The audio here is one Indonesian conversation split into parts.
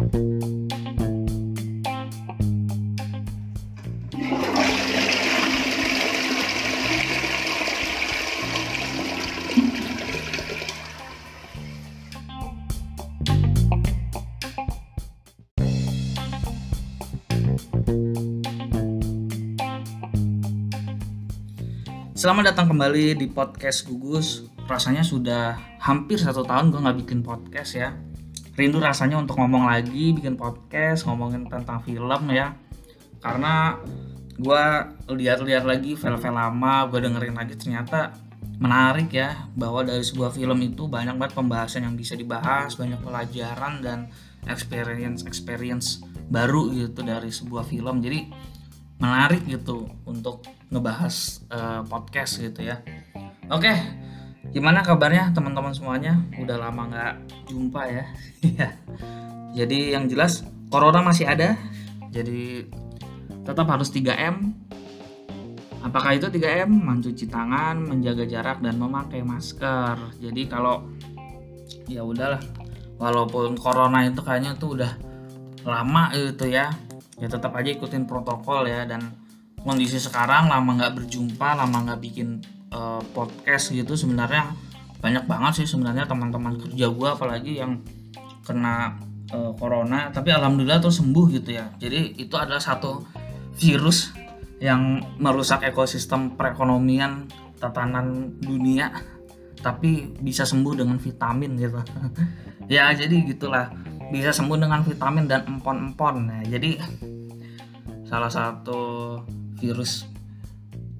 Selamat datang kembali di podcast Gugus. Rasanya sudah hampir satu tahun gue nggak bikin podcast ya. Rindu rasanya untuk ngomong lagi, bikin podcast, ngomongin tentang film ya. Karena gue lihat-lihat lagi film-film lama, gue dengerin lagi ternyata menarik ya bahwa dari sebuah film itu banyak banget pembahasan yang bisa dibahas, banyak pelajaran dan experience experience baru gitu dari sebuah film. Jadi menarik gitu untuk ngebahas uh, podcast gitu ya. Oke, gimana kabarnya teman-teman semuanya? Udah lama nggak jumpa ya. Iya. jadi yang jelas corona masih ada. Jadi tetap harus 3M. Apakah itu 3M? Mencuci tangan, menjaga jarak dan memakai masker. Jadi kalau ya udahlah, walaupun corona itu kayaknya tuh udah lama gitu ya ya tetap aja ikutin protokol ya dan kondisi sekarang lama nggak berjumpa lama nggak bikin uh, podcast gitu sebenarnya. Banyak banget sih sebenarnya teman-teman kerja gue apalagi yang kena uh, corona. Tapi alhamdulillah tuh sembuh gitu ya. Jadi itu adalah satu virus yang merusak ekosistem perekonomian tatanan dunia tapi bisa sembuh dengan vitamin gitu. Ya jadi gitulah. Bisa sembuh dengan vitamin dan empon-empon. Nah jadi salah satu virus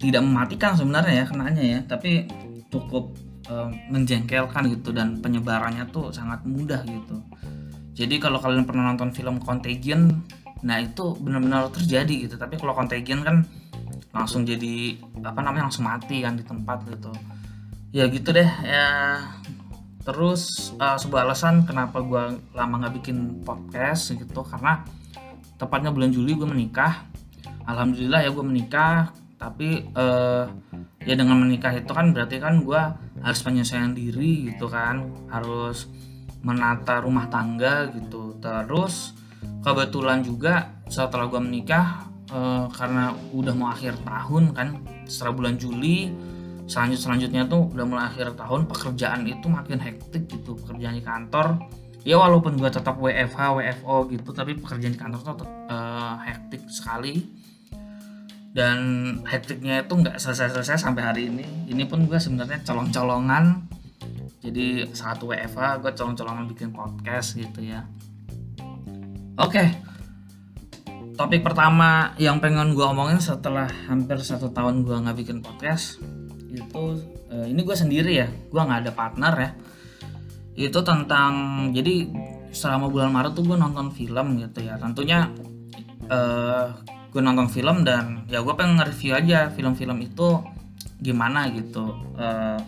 tidak mematikan sebenarnya ya kenanya ya tapi cukup e, menjengkelkan gitu dan penyebarannya tuh sangat mudah gitu. Jadi kalau kalian pernah nonton film Contagion nah itu benar-benar terjadi gitu. Tapi kalau Contagion kan langsung jadi apa namanya langsung mati kan di tempat gitu. Ya gitu deh ya. Terus uh, sebuah alasan kenapa gue lama nggak bikin podcast gitu karena tepatnya bulan Juli gue menikah. Alhamdulillah ya gue menikah tapi uh, ya dengan menikah itu kan berarti kan gue harus penyelesaian diri gitu kan. Harus menata rumah tangga gitu. Terus kebetulan juga setelah gue menikah uh, karena udah mau akhir tahun kan setelah bulan Juli selanjut selanjutnya tuh udah mulai akhir tahun pekerjaan itu makin hektik gitu pekerjaan di kantor. Ya walaupun gue tetap WFH WFO gitu tapi pekerjaan di kantor tuh uh, hektik sekali dan hektiknya itu nggak selesai-selesai sampai hari ini. Ini pun gue sebenarnya colong-colongan. Jadi saat WFH gue colong-colongan bikin podcast gitu ya. Oke. Topik pertama yang pengen gue omongin setelah hampir satu tahun gue nggak bikin podcast itu uh, ini gue sendiri ya. Gue nggak ada partner ya. Itu tentang jadi selama bulan Maret tuh gue nonton film gitu ya. Tentunya uh, gue nonton film dan ya gue pengen nge-review aja film-film itu gimana gitu uh,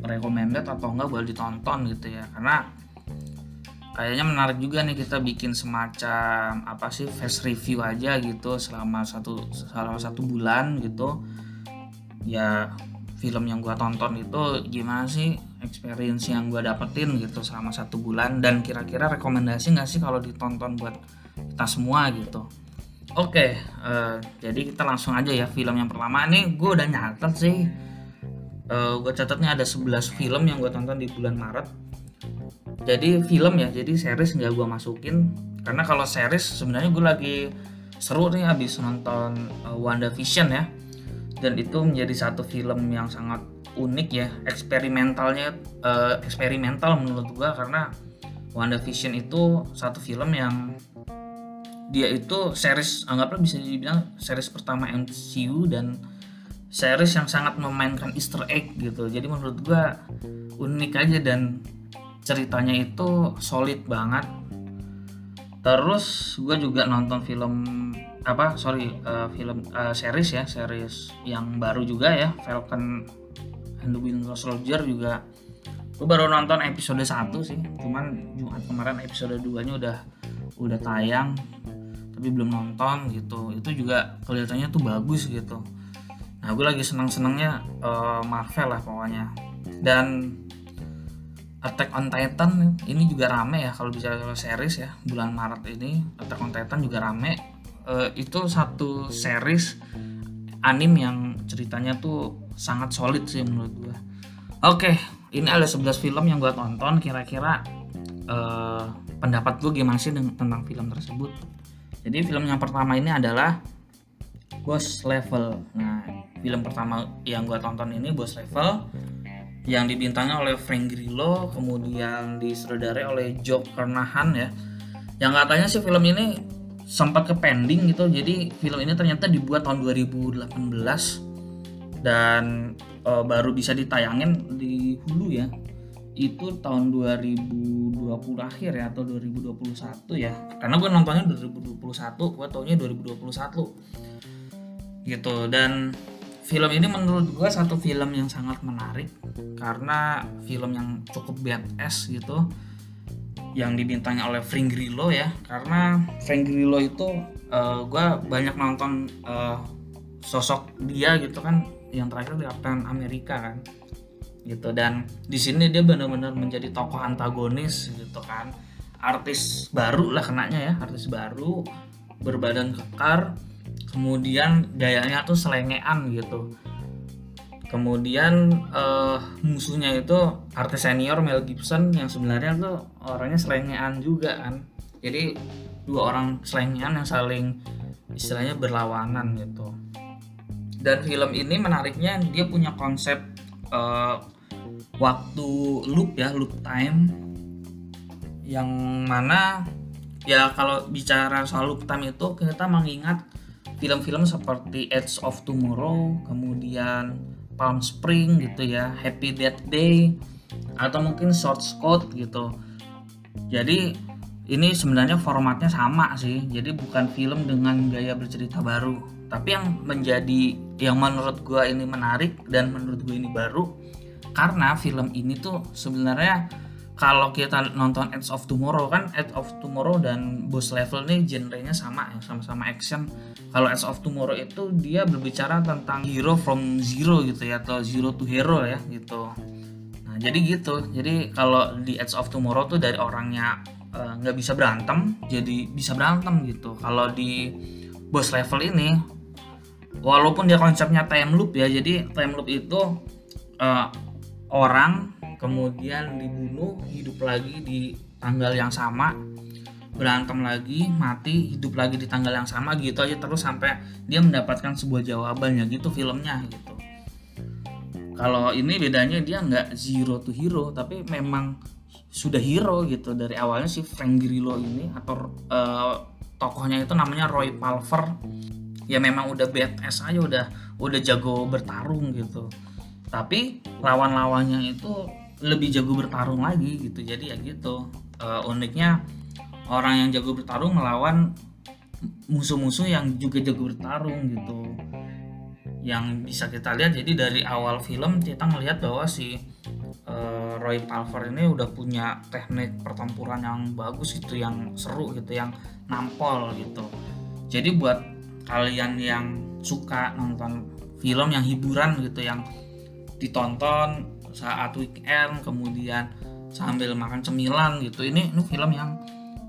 recommended atau enggak boleh ditonton gitu ya. Karena kayaknya menarik juga nih kita bikin semacam apa sih fast review aja gitu selama satu selama satu bulan gitu. Ya film yang gue tonton itu gimana sih experience yang gue dapetin gitu selama satu bulan dan kira-kira rekomendasi nggak sih kalau ditonton buat kita semua gitu oke uh, jadi kita langsung aja ya film yang pertama. Ini gue udah nyatet sih. Uh, eh, gue catatnya ada 11 film yang gue tonton di bulan Maret. Jadi film ya jadi series nggak gue masukin. Karena kalau series sebenarnya gue lagi seru nih habis nonton uh, WandaVision ya. Dan itu menjadi satu film yang sangat unik ya eksperimentalnya uh, eksperimental menurut gua. Karena WandaVision itu satu film yang dia itu series anggaplah bisa dibilang series pertama MCU dan series yang sangat memainkan Easter egg gitu. Jadi menurut gua unik aja dan ceritanya itu solid banget. Terus gue juga nonton film apa sorry uh, film uh, series ya series yang baru juga ya Falcon and the Winter Soldier juga. Gue baru nonton episode 1 sih cuman Jumat kemarin episode 2 nya udah udah tayang tapi belum nonton gitu. Itu juga kelihatannya tuh bagus gitu. Nah gue lagi seneng senengnya uh, Marvel lah pokoknya. Dan Attack on Titan ini juga rame ya kalau bicara series ya bulan Maret ini. Attack on Titan juga rame. Uh, itu satu series anim yang ceritanya tuh sangat solid sih menurut gue oke ini ada 11 film yang gue tonton. Kira-kira uh, pendapat gue gimana sih tentang film tersebut jadi film yang pertama ini adalah Boss Level. Nah film pertama yang gue tonton ini Boss Level yang dibintangi oleh Frank Grillo kemudian disutradarai oleh Joe Carnahan ya. Yang katanya sih film ini sempat ke pending gitu jadi film ini ternyata dibuat tahun 2018 dan e, baru bisa ditayangin di Hulu ya itu tahun 2020 akhir ya atau 2021 ya. Karena gue nontonnya 2021 gue taunya 2021 gitu dan film ini menurut gue satu film yang sangat menarik karena film yang cukup badass gitu yang dibintangi oleh Frank Grillo ya. Karena Frank Grillo itu uh, eh, gue banyak nonton uh, sosok dia gitu kan yang terakhir di Captain Amerika kan gitu. Dan di sini dia benar-benar menjadi tokoh antagonis gitu kan. Artis baru lah kenanya ya artis baru berbadan kekar kemudian gayanya tuh selengean gitu. Kemudian uh, musuhnya itu artis senior Mel Gibson yang sebenarnya tuh orangnya selengean juga kan. Jadi dua orang selengean yang saling istilahnya berlawanan gitu. Dan film ini menariknya dia punya konsep uh, waktu loop ya loop time yang mana ya kalau bicara soal loop time itu kita mengingat film-film seperti Edge of Tomorrow, kemudian Palm Spring gitu ya, Happy Death Day, atau mungkin Short Scott gitu. Jadi ini sebenarnya formatnya sama sih, jadi bukan film dengan gaya bercerita baru. Tapi yang menjadi yang menurut gue ini menarik dan menurut gue ini baru karena film ini tuh sebenarnya kalau kita nonton Edge of Tomorrow kan Edge of Tomorrow dan Boss Level nih genrenya sama ya sama-sama action. Kalau Edge of Tomorrow itu dia berbicara tentang hero from zero gitu ya atau zero to hero ya gitu. Nah jadi gitu. Jadi kalau di Edge of Tomorrow tuh dari orangnya eh, nggak uh, bisa berantem jadi bisa berantem gitu. Kalau di Boss Level ini walaupun dia konsepnya time loop ya jadi time loop itu uh, orang kemudian dibunuh hidup lagi di tanggal yang sama berantem lagi mati hidup lagi di tanggal yang sama gitu aja terus sampai dia mendapatkan sebuah jawabannya gitu filmnya gitu. Kalau ini bedanya dia nggak zero to hero tapi memang sudah hero gitu. Dari awalnya si Frank Grillo ini atau uh, tokohnya itu namanya Roy Palver ya memang udah badass aja udah udah jago bertarung gitu. Tapi lawan-lawannya itu lebih jago bertarung lagi gitu. Jadi ya gitu. Uh, uniknya orang yang jago bertarung melawan musuh-musuh yang juga jago bertarung gitu. Yang bisa kita lihat jadi dari awal film kita melihat bahwa si uh, Roy Palver ini udah punya teknik pertempuran yang bagus gitu yang seru gitu yang nampol gitu. Jadi buat kalian yang suka nonton film yang hiburan gitu yang ditonton saat weekend kemudian sambil makan cemilan gitu. Ini ini film yang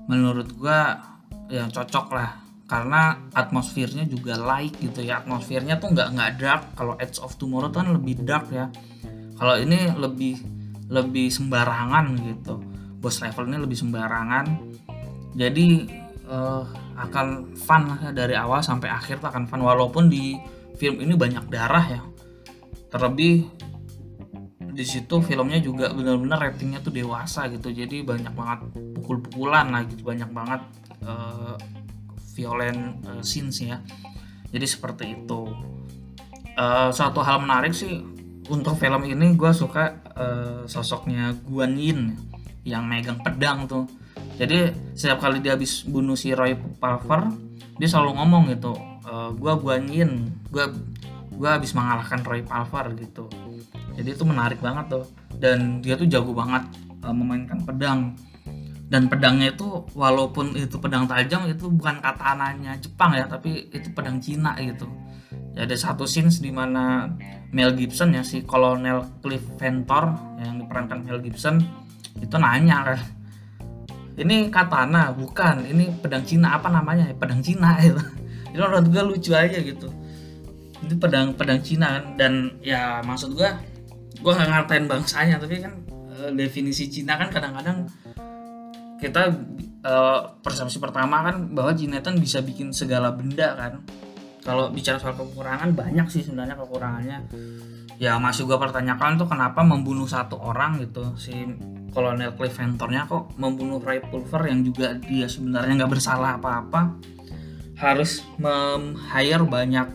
menurut gua yang cocok lah. Karena atmosfernya juga light gitu ya. Atmosfernya tuh nggak nggak dark. Kalau Edge of Tomorrow kan lebih dark ya. Kalau ini lebih lebih sembarangan gitu. Bos level ini lebih sembarangan. Jadi uh, akan fun lah dari awal sampai akhir tuh akan fun. Walaupun di film ini banyak darah ya. Terlebih di situ filmnya juga benar-benar ratingnya tuh dewasa gitu. Jadi banyak banget pukul-pukulan lah gitu. Banyak banget uh, violent uh, scenes ya. Jadi seperti itu. Uh, suatu hal menarik sih untuk film ini gue suka uh, sosoknya Guan Yin yang megang pedang tuh jadi setiap kali dia habis bunuh si Roy Palver dia selalu ngomong gitu uh, gue Guan Yin gue gue habis mengalahkan Roy Palver gitu. Jadi itu menarik banget tuh. Dan dia tuh jago banget uh, memainkan pedang. Dan pedangnya itu walaupun itu pedang tajam itu bukan katananya Jepang ya tapi itu pedang Cina gitu. Ya ada satu scenes di mana Mel Gibson ya si Kolonel Cliff Ventor yang diperankan Mel Gibson itu nanya kan ini katana bukan. Ini pedang Cina apa namanya? Pedang Cina itu itu menurut gue lucu aja gitu. Itu pedang pedang Cina kan. Dan ya maksud gue gue nggak ngatain bangsanya. Tapi kan e, definisi Cina kan kadang-kadang kita e, persepsi pertama kan bahwa Cina itu bisa bikin segala benda kan. Kalau bicara soal kekurangan banyak sih sebenarnya kekurangannya ya masih gue pertanyakan tuh kenapa membunuh satu orang gitu. Si kolonel Cliff Ventornya kok membunuh Ray Pulver yang juga dia sebenarnya nggak bersalah apa-apa harus mem-hire banyak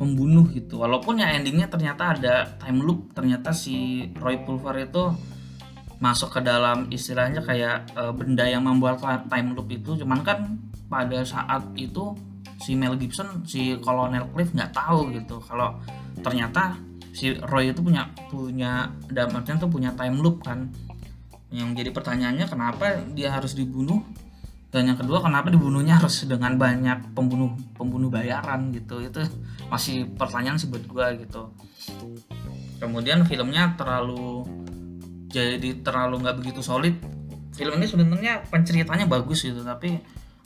pembunuh gitu. Walaupun ya endingnya ternyata ada time loop ternyata si Roy Pulver itu masuk ke dalam istilahnya kayak e, benda yang membuat time loop itu. Cuman kan pada saat itu si Mel Gibson si Kolonel Cliff nggak tahu gitu. Kalau ternyata si Roy itu punya punya dalam artian tuh punya time loop kan. Yang jadi pertanyaannya kenapa dia harus dibunuh? Dan yang kedua kenapa dibunuhnya harus dengan banyak pembunuh pembunuh bayaran gitu? Itu masih pertanyaan sih buat gue gitu. Kemudian filmnya terlalu jadi terlalu nggak begitu solid. Film ini sebenarnya penceritanya bagus gitu tapi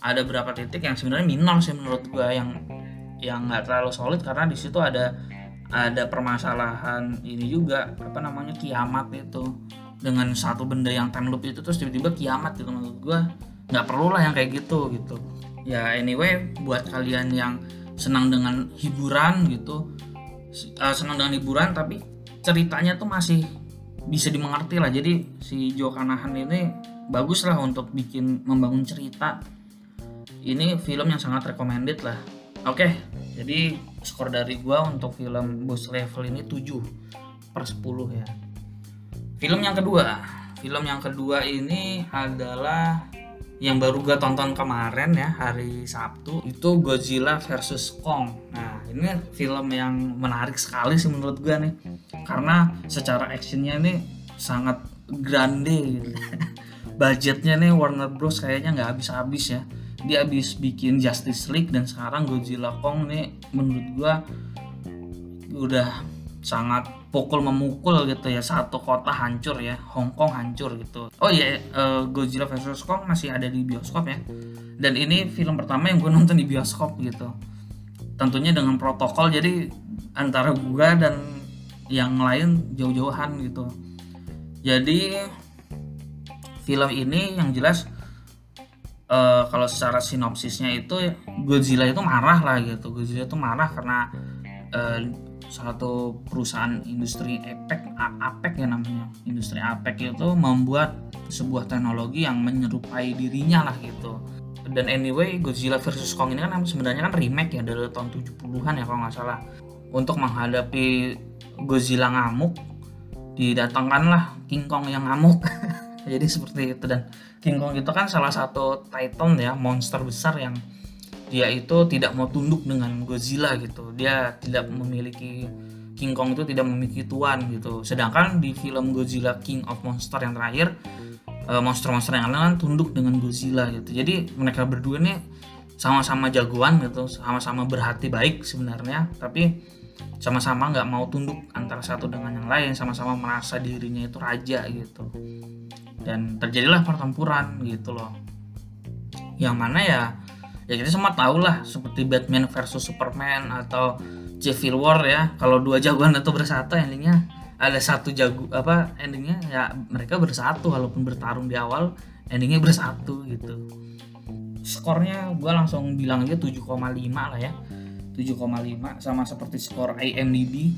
ada beberapa titik yang sebenarnya minor sih menurut gue yang yang nggak terlalu solid karena di situ ada ada permasalahan ini juga apa namanya kiamat itu. Dengan satu benda yang time loop itu terus tiba-tiba kiamat gitu menurut gue nggak perlu lah yang kayak gitu gitu. Ya anyway buat kalian yang senang dengan hiburan gitu uh, senang dengan hiburan tapi ceritanya tuh masih bisa dimengerti lah. Jadi si Jo Kanahan ini bagus lah untuk bikin membangun cerita. Ini film yang sangat recommended lah. Oke okay, jadi skor dari gua untuk film Boss Level ini 7 per 10 ya. Film yang kedua. Film yang kedua ini adalah yang baru gue tonton kemarin ya hari Sabtu. Itu Godzilla versus Kong. Nah ini film yang menarik sekali sih menurut gue nih. Karena secara actionnya ini sangat grande gitu. Budgetnya nih Warner Bros kayaknya nggak habis-habis ya dia habis bikin Justice League dan sekarang Godzilla Kong nih menurut gua udah sangat pukul memukul gitu ya. Satu kota hancur ya Hong Kong hancur gitu. Oh iya uh, Godzilla vs Kong masih ada di bioskop ya. Dan ini film pertama yang gue nonton di bioskop gitu. Tentunya dengan protokol jadi antara gua dan yang lain jauh-jauhan gitu. Jadi film ini yang jelas uh, kalau secara sinopsisnya itu Godzilla itu marah lah gitu. Godzilla itu marah karena uh, satu perusahaan industri APEC APEC ya namanya. Industri APEC itu membuat sebuah teknologi yang menyerupai dirinya lah gitu. Dan anyway Godzilla versus Kong ini kan sebenarnya kan remake ya dari tahun 70-an ya kalau nggak salah. Untuk menghadapi Godzilla ngamuk didatangkanlah King Kong yang ngamuk. Jadi seperti itu dan King Kong itu kan salah satu titan ya monster besar yang dia itu tidak mau tunduk dengan Godzilla gitu. Dia tidak memiliki King Kong itu tidak memiliki tuan gitu. Sedangkan di film Godzilla King of Monster yang terakhir eh, monster-monster yang lain kan tunduk dengan Godzilla gitu. Jadi mereka berdua ini sama-sama jagoan gitu sama-sama berhati baik sebenarnya tapi sama-sama nggak mau tunduk antara satu dengan yang lain sama-sama merasa dirinya itu raja gitu dan terjadilah pertempuran gitu loh. Yang mana ya ya kita semua tahu lah seperti Batman versus Superman atau Civil War ya. Kalau dua jagoan itu bersatu endingnya ada satu jago apa endingnya ya mereka bersatu walaupun bertarung di awal endingnya bersatu gitu. Skornya gue langsung bilang aja 7,5 lah ya. 7,5 sama seperti skor IMDb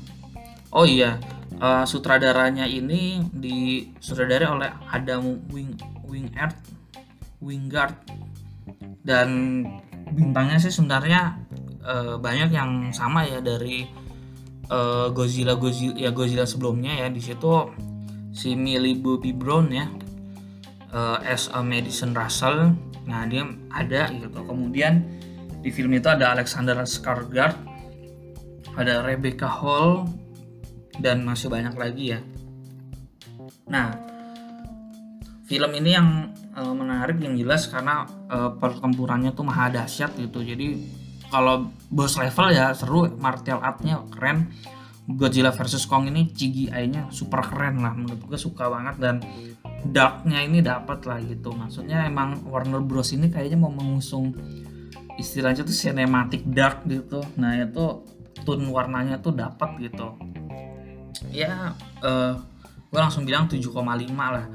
oh iya uh, sutradaranya ini di sutradara oleh Adam Wing Wingard Wingard. Dan bintangnya sih sebenarnya uh, banyak yang sama ya dari uh, Godzilla Godzilla ya Godzilla sebelumnya ya. Di situ si Millie Bobby Brown ya uh, as a Madison Russell. Nah dia ada gitu. Kemudian di film itu ada Alexander Skarsgård ada Rebecca Hall dan masih banyak lagi ya. Nah, film ini yang uh, menarik yang jelas karena uh, pertempurannya tuh maha dahsyat gitu. Jadi kalau boss level ya seru, martial artnya keren. Godzilla versus Kong ini CGI-nya super keren lah menurut gue suka banget dan darknya ini dapat lah gitu maksudnya emang Warner Bros ini kayaknya mau mengusung istilahnya tuh cinematic dark gitu nah itu tone warnanya tuh dapat gitu ya uh, gue langsung bilang 7,5 lah.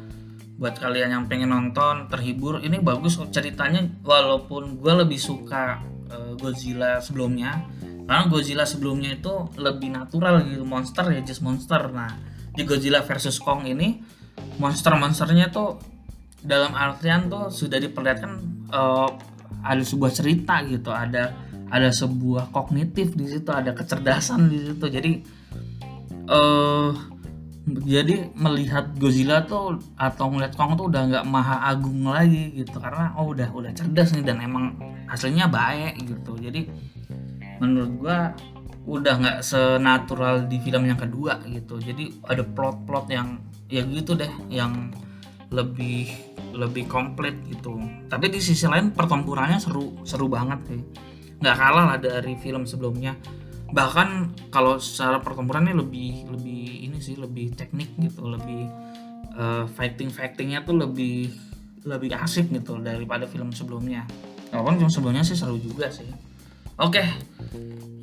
Buat kalian yang pengen nonton terhibur ini bagus ceritanya. Walaupun gue lebih suka uh, Godzilla sebelumnya. Karena Godzilla sebelumnya itu lebih natural gitu monster ya just monster. Nah di Godzilla versus Kong ini monster-monsternya tuh dalam artian tuh sudah diperlihatkan uh, ada sebuah cerita gitu. Ada ada sebuah kognitif di situ ada kecerdasan di situ. Jadi uh, jadi melihat Godzilla tuh atau melihat Kong tuh udah nggak maha agung lagi gitu. Karena oh udah udah cerdas nih dan emang hasilnya baik gitu. Jadi menurut gua udah nggak senatural di film yang kedua gitu. Jadi ada plot-plot yang ya gitu deh yang lebih lebih komplit gitu. Tapi di sisi lain pertempurannya seru seru banget sih. Nggak kalah lah dari film sebelumnya bahkan kalau secara pertempurannya lebih lebih ini sih lebih teknik gitu lebih uh, fighting fightingnya tuh lebih lebih asik gitu daripada film sebelumnya. Walaupun film sebelumnya sih seru juga sih. Oke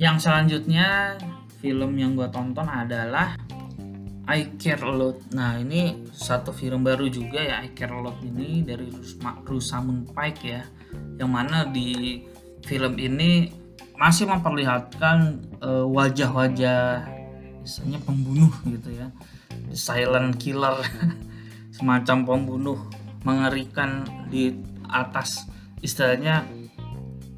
yang selanjutnya film yang gue tonton adalah I Care a Lot. Nah ini satu film baru juga ya I Care a Lot ini dari Rosamund Pike ya, yang mana di film ini masih memperlihatkan uh, wajah-wajah misalnya pembunuh gitu ya, silent killer, semacam pembunuh mengerikan di atas istilahnya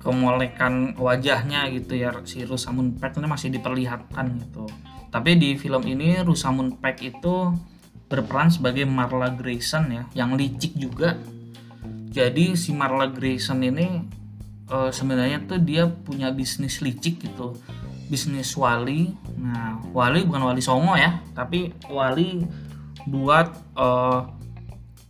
kemolekan wajahnya gitu ya. Si Rosamund Pike ini masih diperlihatkan gitu. Tapi di film ini Rosamund Pike itu berperan sebagai Marla Grayson ya yang licik juga. Jadi si Marla Grayson ini e, sebenarnya tuh dia punya bisnis licik gitu. Bisnis wali. Nah wali bukan wali songo ya tapi wali buat e,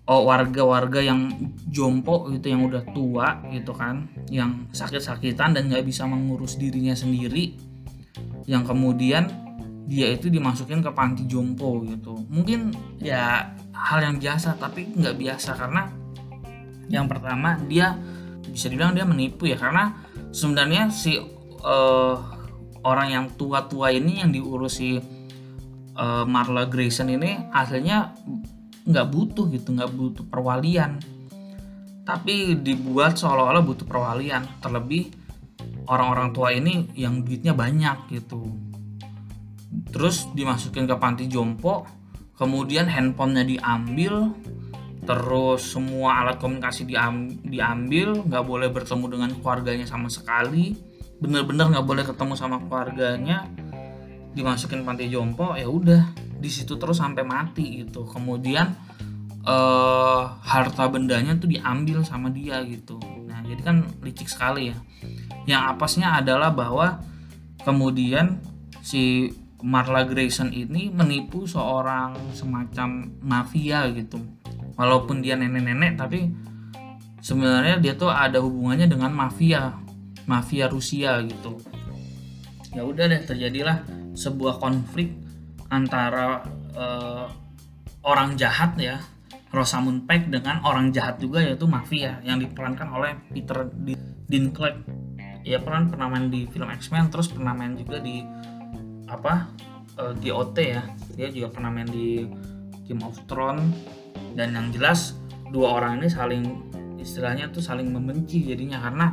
oh, warga-warga yang jompo gitu yang udah tua gitu kan yang sakit-sakitan dan nggak bisa mengurus dirinya sendiri. Yang kemudian dia itu dimasukin ke panti jompo gitu. Mungkin ya hal yang biasa tapi nggak biasa karena yang pertama dia bisa dibilang dia menipu ya karena sebenarnya si uh, orang yang tua-tua ini yang diurusi uh, Marla Grayson ini hasilnya nggak butuh gitu nggak butuh perwalian. Tapi dibuat seolah-olah butuh perwalian terlebih orang-orang tua ini yang duitnya banyak gitu. Terus dimasukin ke panti jompo kemudian handphonenya diambil terus semua alat komunikasi diambil nggak boleh bertemu dengan keluarganya sama sekali. Bener-bener nggak boleh ketemu sama keluarganya. Dimasukin panti jompo ya udah. Di situ terus sampai mati gitu. Kemudian uh, harta bendanya tuh diambil sama dia gitu. Nah jadi kan licik sekali ya. Yang apesnya adalah bahwa kemudian si Marla Grayson ini menipu seorang semacam mafia gitu walaupun dia nenek-nenek tapi sebenarnya dia tuh ada hubungannya dengan mafia mafia Rusia gitu. Ya udah deh terjadilah sebuah konflik antara uh, orang jahat ya Rosamund Pike dengan orang jahat juga yaitu mafia yang diperankan oleh Peter Dinklage. Ya peran pernah main di film X-Men terus pernah main juga di apa uh, di ya. Dia juga pernah main di Game of Thrones dan yang jelas dua orang ini saling istilahnya tuh saling membenci jadinya karena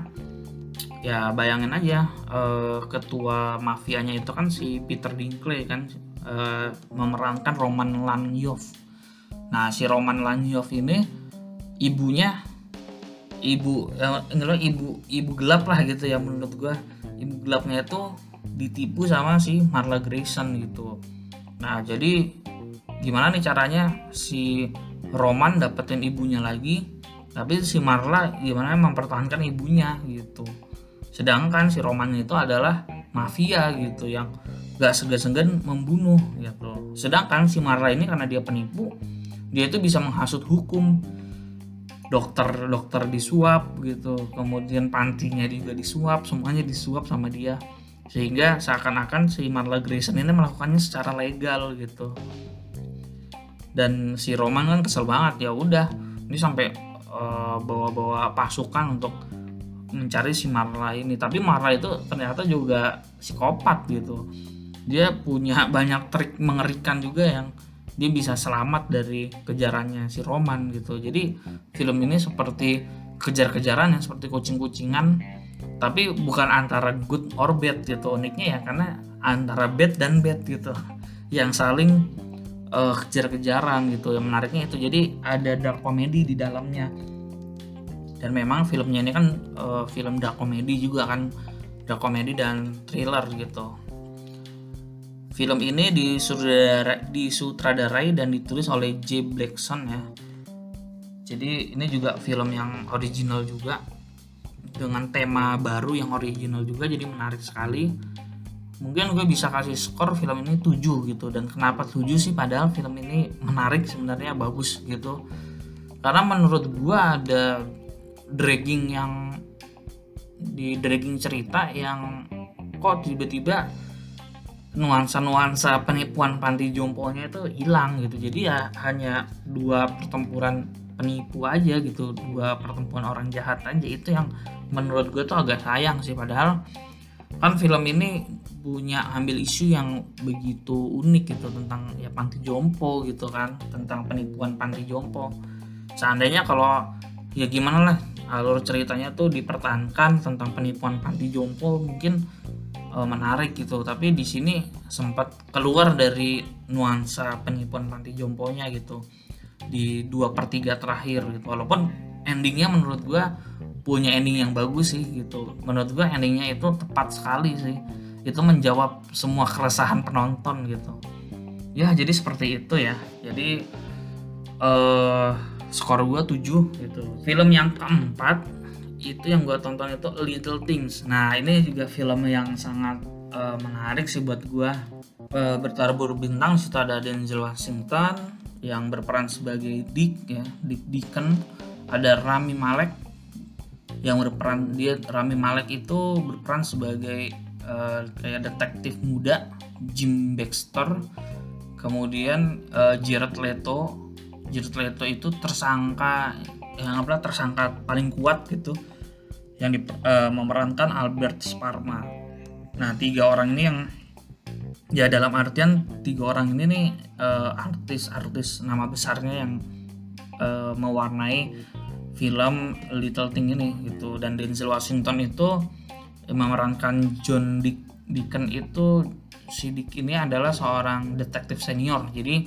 ya bayangin aja uh, ketua mafianya itu kan si Peter Dinklage kan uh, memerankan Roman Lanyov. Nah si Roman Lanyov ini ibunya ibu uh, ibu ibu gelap lah gitu ya menurut gua ibu gelapnya itu ditipu sama si Marla Grayson gitu. Nah jadi gimana nih caranya si Roman dapetin ibunya lagi tapi si Marla gimana mempertahankan ibunya gitu sedangkan si Roman itu adalah mafia gitu yang gak segan-segan membunuh gitu. Sedangkan si Marla ini karena dia penipu, dia itu bisa menghasut hukum. Dokter-dokter disuap gitu, kemudian pantinya juga disuap, semuanya disuap sama dia. Sehingga seakan-akan si Marla Grayson ini melakukannya secara legal gitu. Dan si Roman kan kesel banget ya udah. Ini sampai uh, bawa-bawa pasukan untuk mencari si Marla ini. Tapi Marla itu ternyata juga psikopat gitu. Dia punya banyak trik mengerikan juga yang dia bisa selamat dari kejarannya si Roman gitu. Jadi film ini seperti kejar-kejaran yang seperti kucing-kucingan tapi bukan antara good or bad gitu uniknya ya karena antara bad dan bad gitu. Yang saling uh, kejar-kejaran gitu. Yang menariknya itu. Jadi ada dark comedy di dalamnya. Dan memang filmnya ini kan uh, film dark comedy juga kan. Dark comedy dan thriller gitu. Film ini disutradarai, disutradarai dan ditulis oleh J. Blackson ya. Jadi ini juga film yang original juga. Dengan tema baru yang original juga jadi menarik sekali mungkin gue bisa kasih skor film ini 7 gitu. Dan kenapa 7 sih? Padahal film ini menarik sebenarnya bagus gitu. Karena menurut gue ada dragging yang di dragging cerita yang kok tiba-tiba nuansa-nuansa penipuan panti jomponya itu hilang gitu. Jadi ya hanya dua pertempuran penipu aja gitu. Dua pertempuran orang jahat aja. Itu yang menurut gue tuh agak sayang sih. Padahal kan film ini punya ambil isu yang begitu unik gitu tentang ya panti jompo gitu kan tentang penipuan panti jompo. Seandainya kalau ya gimana lah alur ceritanya tuh dipertahankan tentang penipuan panti jompo mungkin e, menarik gitu. Tapi di sini sempat keluar dari nuansa penipuan panti jomponya gitu di dua per tiga terakhir gitu. Walaupun endingnya menurut gua punya ending yang bagus sih gitu. Menurut gue endingnya itu tepat sekali sih. Itu menjawab semua keresahan penonton gitu. Ya jadi seperti itu ya. Jadi uh, skor gue 7 gitu. Film yang keempat itu yang gue tonton itu Little Things. Nah ini juga film yang sangat uh, menarik sih buat gue uh, bertarbur bintang situ ada Denzel Washington yang berperan sebagai Dick ya Dick Deacon. Ada Rami Malek yang berperan dia Rami Malek itu berperan sebagai uh, kayak detektif muda Jim Baxter. Kemudian uh, Jared Leto. Jared Leto itu tersangka yang apa tersangka paling kuat gitu yang di, uh, memerankan Albert Sparma. Nah tiga orang ini yang ya dalam artian tiga orang ini nih artis-artis uh, nama besarnya yang uh, mewarnai film Little Thing ini gitu. Dan Denzel Washington itu memerankan John Dick Deacon itu si Dick ini adalah seorang detektif senior. Jadi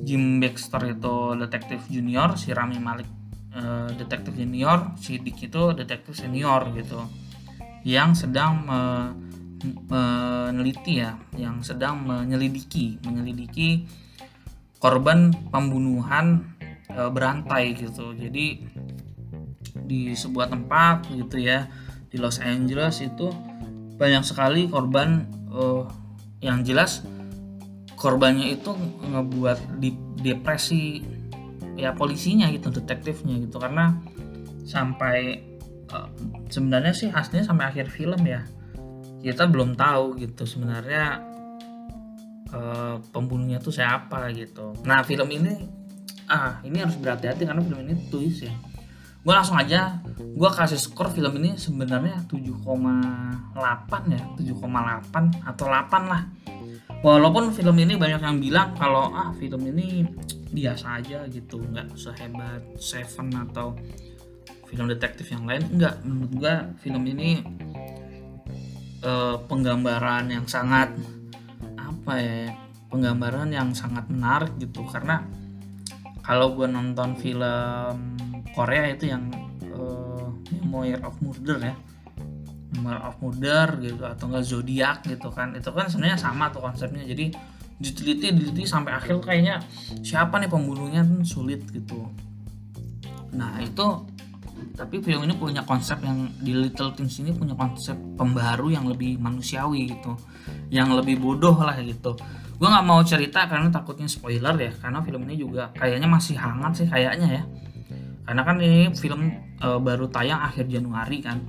Jim Baxter itu detektif junior si Rami Malik uh, detektif junior si Dick itu detektif senior gitu. Yang sedang me, meneliti ya yang sedang menyelidiki menyelidiki korban pembunuhan e, berantai gitu. Jadi di sebuah tempat gitu ya di Los Angeles itu banyak sekali korban uh, yang jelas korbannya itu ngebuat di depresi ya polisinya gitu detektifnya gitu. Karena sampai uh, sebenarnya sih aslinya sampai akhir film ya. Kita belum tahu gitu sebenarnya uh, pembunuhnya tuh siapa gitu. Nah film ini ah ini harus berhati-hati karena film ini twist ya. Gue langsung aja gue kasih skor film ini sebenarnya 7,8 ya 7,8 atau 8 lah. Walaupun film ini banyak yang bilang kalau ah film ini biasa aja gitu nggak sehebat Seven atau film detektif yang lain. Enggak menurut gue film ini uh, penggambaran yang sangat apa ya penggambaran yang sangat menarik gitu. Karena kalau gue nonton film Korea itu yang uh, Memoir of Murder ya. Memoir of Murder gitu atau enggak zodiak gitu kan. Itu kan sebenarnya sama tuh konsepnya. Jadi diteliti diteliti sampai akhir kayaknya siapa nih pembunuhnya kan sulit gitu. Nah itu tapi film ini punya konsep yang di Little Things ini punya konsep pembaru yang lebih manusiawi gitu. Yang lebih bodoh lah gitu gue nggak mau cerita karena takutnya spoiler ya karena film ini juga kayaknya masih hangat sih kayaknya ya. Karena kan ini film e, baru tayang akhir Januari kan.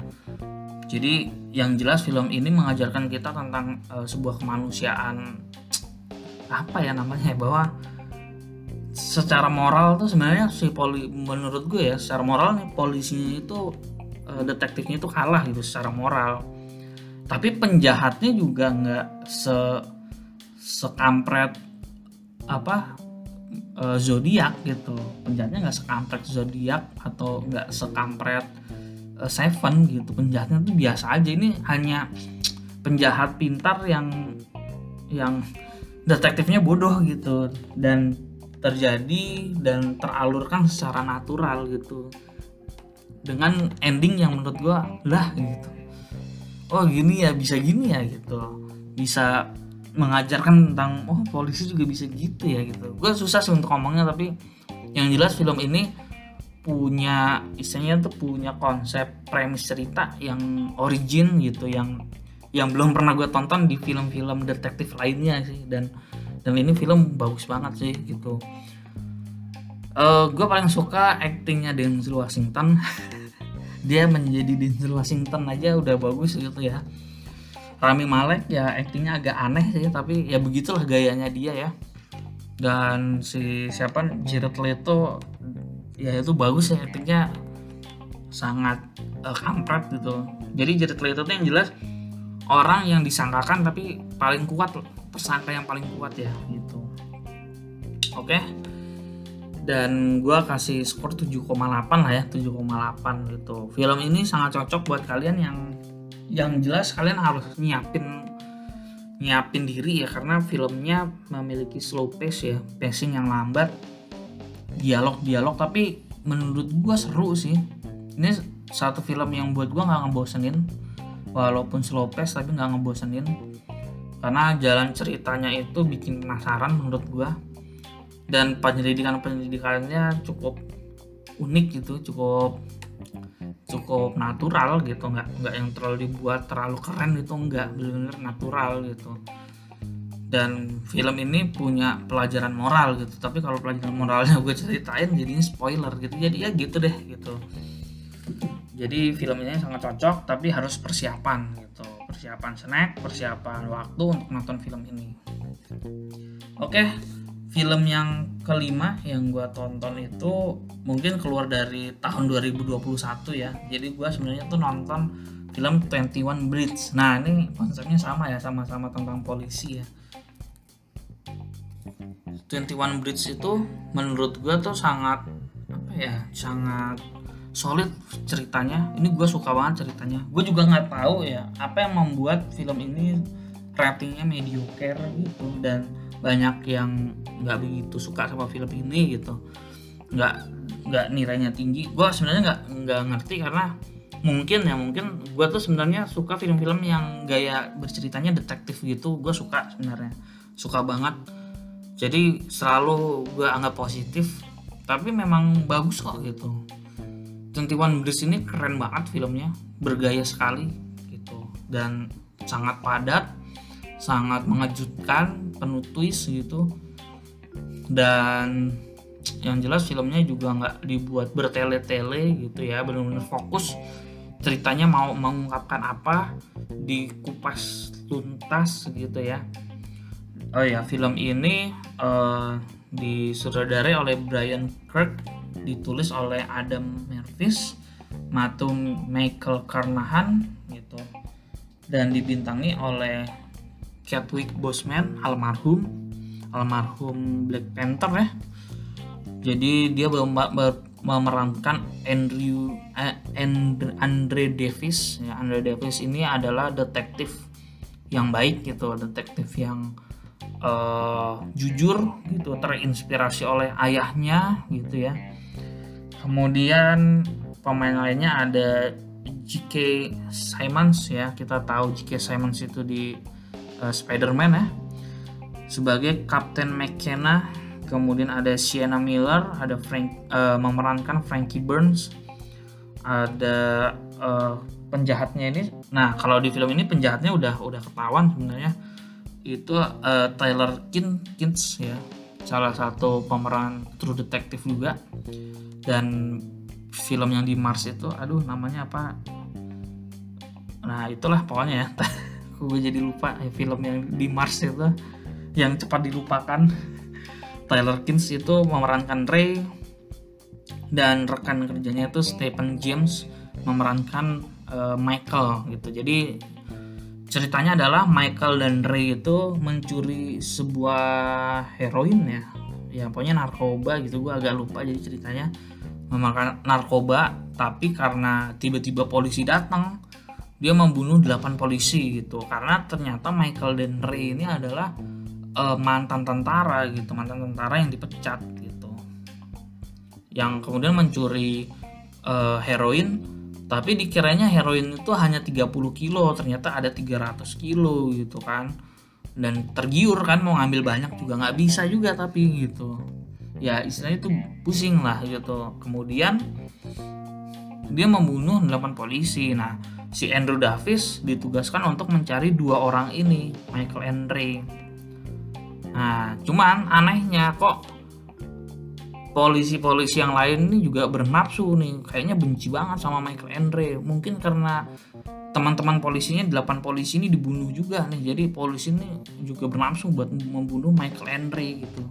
Jadi yang jelas film ini mengajarkan kita tentang e, sebuah kemanusiaan apa ya namanya bahwa secara moral tuh sebenarnya si poli menurut gue ya secara moral nih polisinya itu uh, detektifnya itu kalah gitu secara moral. Tapi penjahatnya juga nggak se sekampret apa uh, zodiak gitu. Penjahatnya nggak sekampret zodiak atau nggak sekampret uh, seven gitu. Penjahatnya tuh biasa aja. Ini hanya penjahat pintar yang yang detektifnya bodoh gitu. Dan terjadi dan teralurkan secara natural gitu. Dengan ending yang menurut gua lah gitu. Oh gini ya bisa gini ya gitu. Bisa mengajarkan tentang oh polisi juga bisa gitu ya gitu. Gue susah sih untuk ngomongnya tapi yang jelas film ini punya istilahnya tuh punya konsep premis cerita yang origin gitu yang yang belum pernah gue tonton di film-film detektif lainnya sih. Dan dan ini film bagus banget sih gitu. Uh, eh, gue paling suka aktingnya Denzel Washington. Dia menjadi Denzel Washington aja udah bagus gitu ya Rami Malek ya aktingnya agak aneh sih tapi ya begitulah gayanya dia ya. Dan si siapa Jared Leto ya itu bagus ya aktingnya sangat uh, kampret gitu. Jadi Jared Leto tuh yang jelas orang yang disangkakan tapi paling kuat tersangka yang paling kuat ya gitu. Oke? Dan gue kasih skor 7,8 lah ya 7,8 gitu. Film ini sangat cocok buat kalian yang yang jelas kalian harus nyiapin nyiapin diri ya karena filmnya memiliki slow pace ya pacing yang lambat dialog-dialog tapi menurut gue seru sih. Ini satu film yang buat gue nggak ngebosenin walaupun slow pace tapi nggak ngebosenin. Karena jalan ceritanya itu bikin penasaran menurut gua. Dan penyelidikan penyelidikannya cukup unik gitu cukup cukup natural gitu nggak nggak yang terlalu dibuat terlalu keren itu nggak benar-benar natural gitu. Dan film ini punya pelajaran moral gitu tapi kalau pelajaran moralnya gue ceritain jadinya spoiler gitu jadi ya gitu deh gitu. Jadi filmnya sangat cocok tapi harus persiapan gitu. Persiapan snack persiapan waktu untuk nonton film ini. Oke film yang kelima yang gue tonton itu mungkin keluar dari tahun 2021 ya. Jadi gue sebenarnya tuh nonton film 21 Bridge nah ini konsepnya sama ya sama-sama tentang polisi ya. 21 Bridge itu menurut gue tuh sangat apa ya sangat solid ceritanya. Ini gue suka banget ceritanya. Gue juga nggak tahu ya apa yang membuat film ini ratingnya mediocre gitu. Dan banyak yang nggak begitu suka sama film ini gitu. Nggak nggak nilainya tinggi. Gue sebenarnya nggak nggak ngerti karena mungkin ya mungkin gue tuh sebenarnya suka film-film yang gaya berceritanya detektif gitu. Gue suka sebenarnya. Suka banget. Jadi selalu gue anggap positif tapi memang bagus kok gitu. 21 Bridge ini keren banget filmnya. Bergaya sekali gitu. Dan sangat padat sangat mengejutkan penuh twist gitu. Dan yang jelas filmnya juga nggak dibuat bertele-tele gitu ya benar-benar fokus ceritanya mau mengungkapkan apa dikupas tuntas gitu ya. Oh ya film ini uh, disutradarai oleh Brian Kirk ditulis oleh Adam Mervis, Matu Michael Carnahan gitu dan dibintangi oleh Chadwick Boseman almarhum almarhum Black Panther ya jadi dia memerankan Andrew eh, Andre Davis ya Andre Davis ini adalah detektif yang baik gitu detektif yang uh, jujur gitu terinspirasi oleh ayahnya gitu ya kemudian pemain lainnya ada J.K. Simons ya kita tahu J.K. Simons itu di uh, Spider-Man ya. Sebagai Captain McKenna kemudian ada Sienna Miller ada Frank uh, memerankan Frankie Burns. Ada uh, penjahatnya ini nah kalau di film ini penjahatnya udah udah ketahuan sebenarnya. Itu uh, Tyler Kin Kins ya. Salah satu pemeran true detective juga. Dan film yang di Mars itu aduh namanya apa? Nah itulah pokoknya ya gue jadi lupa ya, film yang di Mars itu yang cepat dilupakan Tyler Kins itu memerankan Ray dan rekan kerjanya itu Stephen James memerankan uh, Michael gitu. Jadi ceritanya adalah Michael dan Ray itu mencuri sebuah heroin ya. Ya pokoknya narkoba gitu gue agak lupa jadi ceritanya memakan narkoba tapi karena tiba-tiba polisi datang dia membunuh 8 polisi gitu. Karena ternyata Michael dan Ray ini adalah uh, mantan tentara gitu mantan tentara yang dipecat yang kemudian mencuri uh, heroin tapi dikiranya heroin itu hanya 30 kilo ternyata ada 300 kilo gitu kan. Dan tergiur kan mau ngambil banyak juga nggak bisa juga tapi gitu. Ya istilahnya itu pusing lah gitu. Kemudian dia membunuh 8 polisi. Nah si Andrew Davis ditugaskan untuk mencari dua orang ini Michael Andre. Nah cuman anehnya kok polisi-polisi yang lain ini juga bernafsu nih. Kayaknya benci banget sama Michael Andre. Mungkin karena teman-teman polisinya delapan polisi ini dibunuh juga nih. Jadi polisi ini juga bernafsu buat membunuh Michael Andre gitu.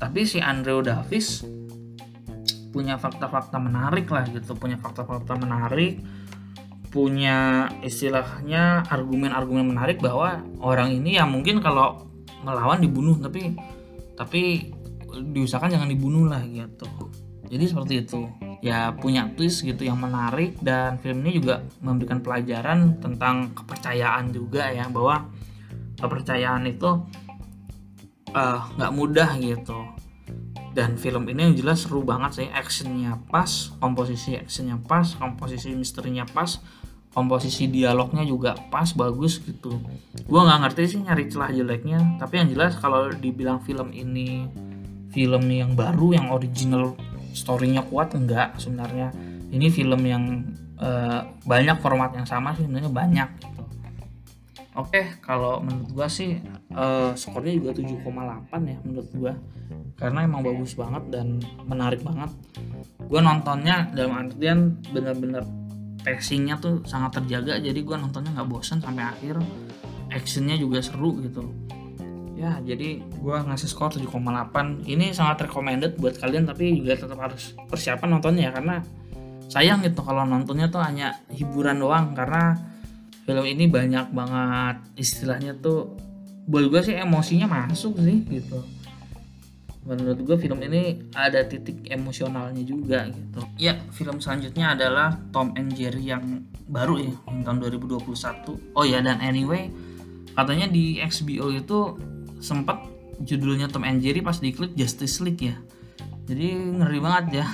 Tapi si Andrew Davis punya fakta-fakta menarik lah gitu punya fakta-fakta menarik punya istilahnya argumen-argumen menarik bahwa orang ini ya mungkin kalau melawan dibunuh tapi tapi diusahakan jangan dibunuh lah gitu. Jadi seperti itu. Ya punya twist gitu yang menarik dan film ini juga memberikan pelajaran tentang kepercayaan juga ya bahwa kepercayaan itu eh, nggak uh, mudah gitu. Dan film ini yang jelas seru banget sih actionnya pas komposisi actionnya pas komposisi misterinya pas komposisi dialognya juga pas bagus gitu. Gue nggak ngerti sih nyari celah jeleknya tapi yang jelas kalau dibilang film ini film yang baru yang original storynya kuat enggak sebenarnya. Ini film yang uh, banyak format yang sama sih sebenarnya banyak gitu. Oke kalau menurut gua sih uh, skornya juga 7,8 ya menurut gua. Karena emang bagus banget dan menarik banget. Gua nontonnya dalam artian bener-bener pacingnya tuh sangat terjaga jadi gua nontonnya nggak bosan sampai akhir. Actionnya juga seru gitu. Ya jadi gue ngasih skor 7,8 ini sangat recommended buat kalian tapi juga tetap harus persiapan nontonnya ya karena sayang gitu kalau nontonnya tuh hanya hiburan doang karena film ini banyak banget istilahnya tuh buat gue sih emosinya masuk sih gitu menurut gue film ini ada titik emosionalnya juga gitu. Ya film selanjutnya adalah Tom and Jerry yang baru ya tahun 2021 oh ya dan anyway katanya di XBO itu sempat judulnya Tom and Jerry pas diklik Justice League ya. Jadi ngeri banget ya.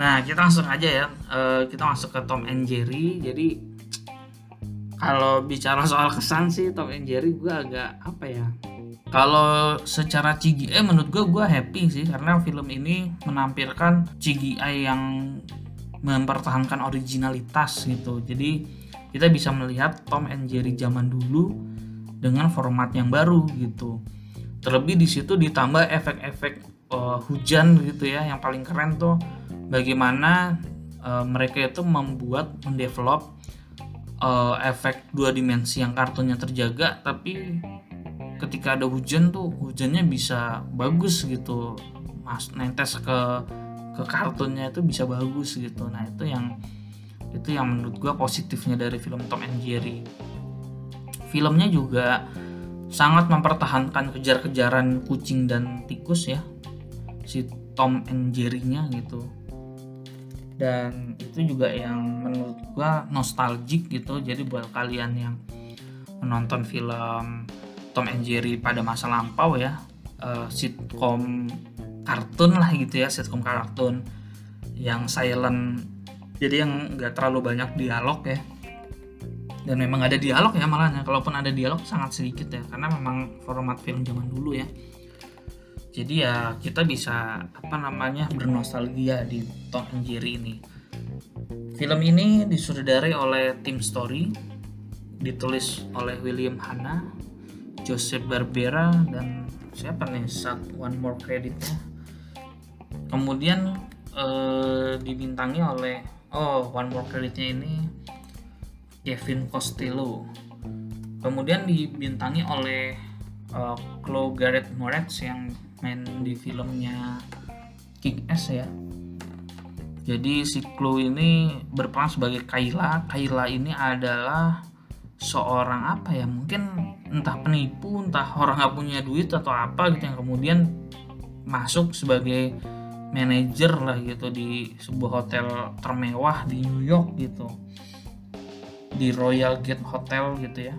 Nah kita langsung aja ya. Uh, kita masuk ke Tom and Jerry. Jadi kalau bicara soal kesan sih Tom and Jerry gue agak apa ya kalau secara CGI menurut gue gue happy sih. Karena film ini menampilkan CGI yang mempertahankan originalitas gitu. Jadi kita bisa melihat Tom and Jerry zaman dulu dengan format yang baru gitu. Terlebih di situ ditambah efek-efek uh, hujan gitu ya yang paling keren tuh. Bagaimana uh, mereka itu membuat mendevelop uh, efek dua dimensi yang kartunya terjaga tapi ketika ada hujan tuh hujannya bisa bagus gitu. Mas netes ke ke kartunnya itu bisa bagus gitu. Nah itu yang itu yang menurut gue positifnya dari film Tom and Jerry. Filmnya juga sangat mempertahankan kejar-kejaran kucing dan tikus ya si Tom and Jerry-nya gitu. Dan itu juga yang menurut gua nostalgic gitu. Jadi buat kalian yang menonton film Tom and Jerry pada masa lampau ya. Uh, sitkom kartun lah gitu ya sitkom kartun yang silent jadi yang nggak terlalu banyak dialog ya. Dan memang ada dialog ya malahnya kalaupun ada dialog sangat sedikit ya karena memang format film zaman dulu ya. Jadi ya kita bisa apa namanya bernostalgia di Tom and Jerry ini. Film ini disutradarai oleh tim story ditulis oleh William Hanna Joseph Barbera dan siapa nih? Saat one more creditnya kemudian eh, dibintangi oleh oh one more creditnya ini Kevin Costello. Kemudian dibintangi oleh uh, Chloe Garrett Moretz yang main di filmnya Kick Ass ya. Jadi si Chloe ini berperan sebagai Kayla Kayla ini adalah seorang apa ya mungkin entah penipu entah orang nggak punya duit atau apa gitu yang kemudian masuk sebagai manajer lah gitu di sebuah hotel termewah di New York gitu. Di Royal Gate Hotel gitu ya.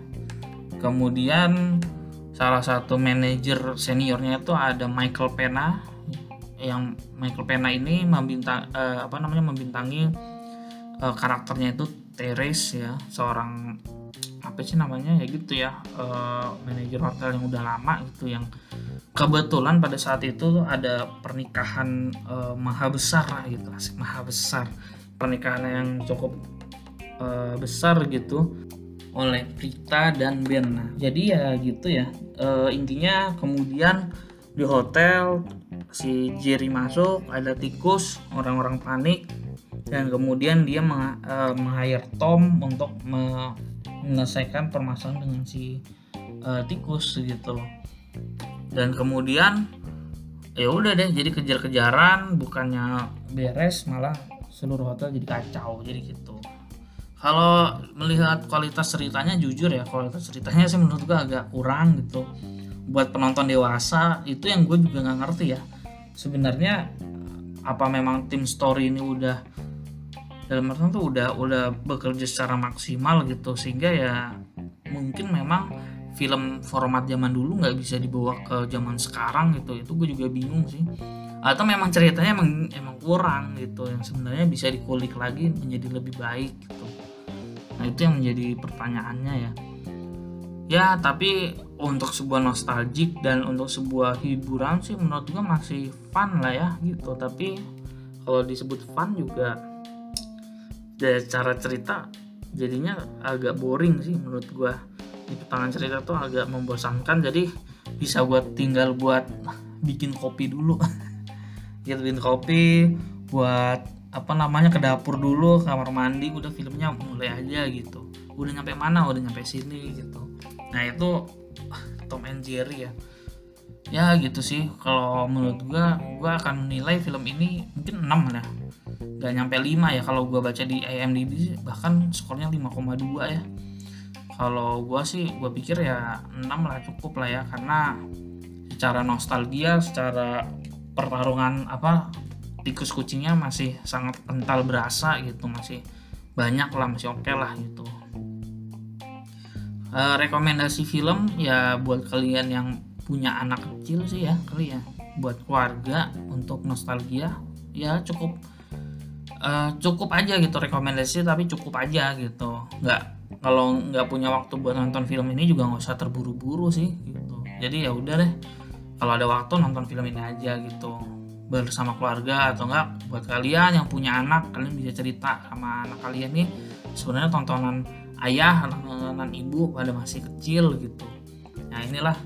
Kemudian salah satu manajer seniornya itu ada Michael Pena. Yang Michael Pena ini membintang uh, apa namanya membintangi uh, karakternya itu Teres ya seorang apa sih namanya ya gitu ya uh, manajer hotel yang udah lama gitu yang kebetulan pada saat itu ada pernikahan uh, maha besar lah gitu asik maha besar pernikahan yang cukup uh, besar gitu oleh Prita dan Ben. Nah, jadi ya gitu ya. Uh, intinya kemudian di hotel si Jerry masuk, ada tikus, orang-orang panik dan kemudian dia meng, uh, hire Tom untuk menyelesaikan permasalahan dengan si uh, tikus gitu loh. Dan kemudian ya udah deh jadi kejar-kejaran bukannya beres malah seluruh hotel jadi kacau jadi gitu. Kalau melihat kualitas ceritanya jujur ya kualitas ceritanya sih menurut gue agak kurang gitu. Buat penonton dewasa itu yang gue juga nggak ngerti ya. Sebenarnya apa memang tim story ini udah dalam artian tuh udah udah bekerja secara maksimal gitu sehingga ya mungkin memang film format zaman dulu nggak bisa dibawa ke zaman sekarang gitu. Itu gue juga bingung sih. Atau memang ceritanya emang emang kurang gitu yang sebenarnya bisa dikulik lagi menjadi lebih baik gitu. Nah itu yang menjadi pertanyaannya ya. Ya tapi untuk sebuah nostalgic dan untuk sebuah hiburan sih menurut gue masih fun lah ya gitu. Tapi kalau disebut fun juga dari cara cerita jadinya agak boring sih menurut gue di tangan cerita tuh agak membosankan jadi bisa buat tinggal buat bikin kopi dulu. Gitu bikin kopi buat apa namanya ke dapur dulu kamar mandi udah filmnya mulai aja gitu. Udah nyampe mana? Udah nyampe sini gitu. Nah itu Tom and Jerry ya. Ya gitu sih. Kalau menurut gua gua akan menilai film ini mungkin 6 lah gak nyampe 5 ya kalau gua baca di IMDb bahkan skornya 5,2 ya. Kalau gua sih gua pikir ya 6 lah cukup lah ya karena secara nostalgia secara pertarungan apa tikus kucingnya masih sangat kental berasa gitu masih banyak lah masih oke okay lah gitu. E, rekomendasi film ya buat kalian yang punya anak kecil sih ya kali ya. Buat keluarga untuk nostalgia ya cukup e, cukup aja gitu rekomendasi tapi cukup aja gitu. Nggak kalau nggak punya waktu buat nonton film ini juga nggak usah terburu-buru sih gitu. Jadi ya udah deh kalau ada waktu nonton film ini aja gitu. Bersama keluarga atau enggak buat kalian yang punya anak kalian bisa cerita sama anak kalian nih. Sebenarnya tontonan ayah tontonan ibu pada masih kecil gitu. Nah inilah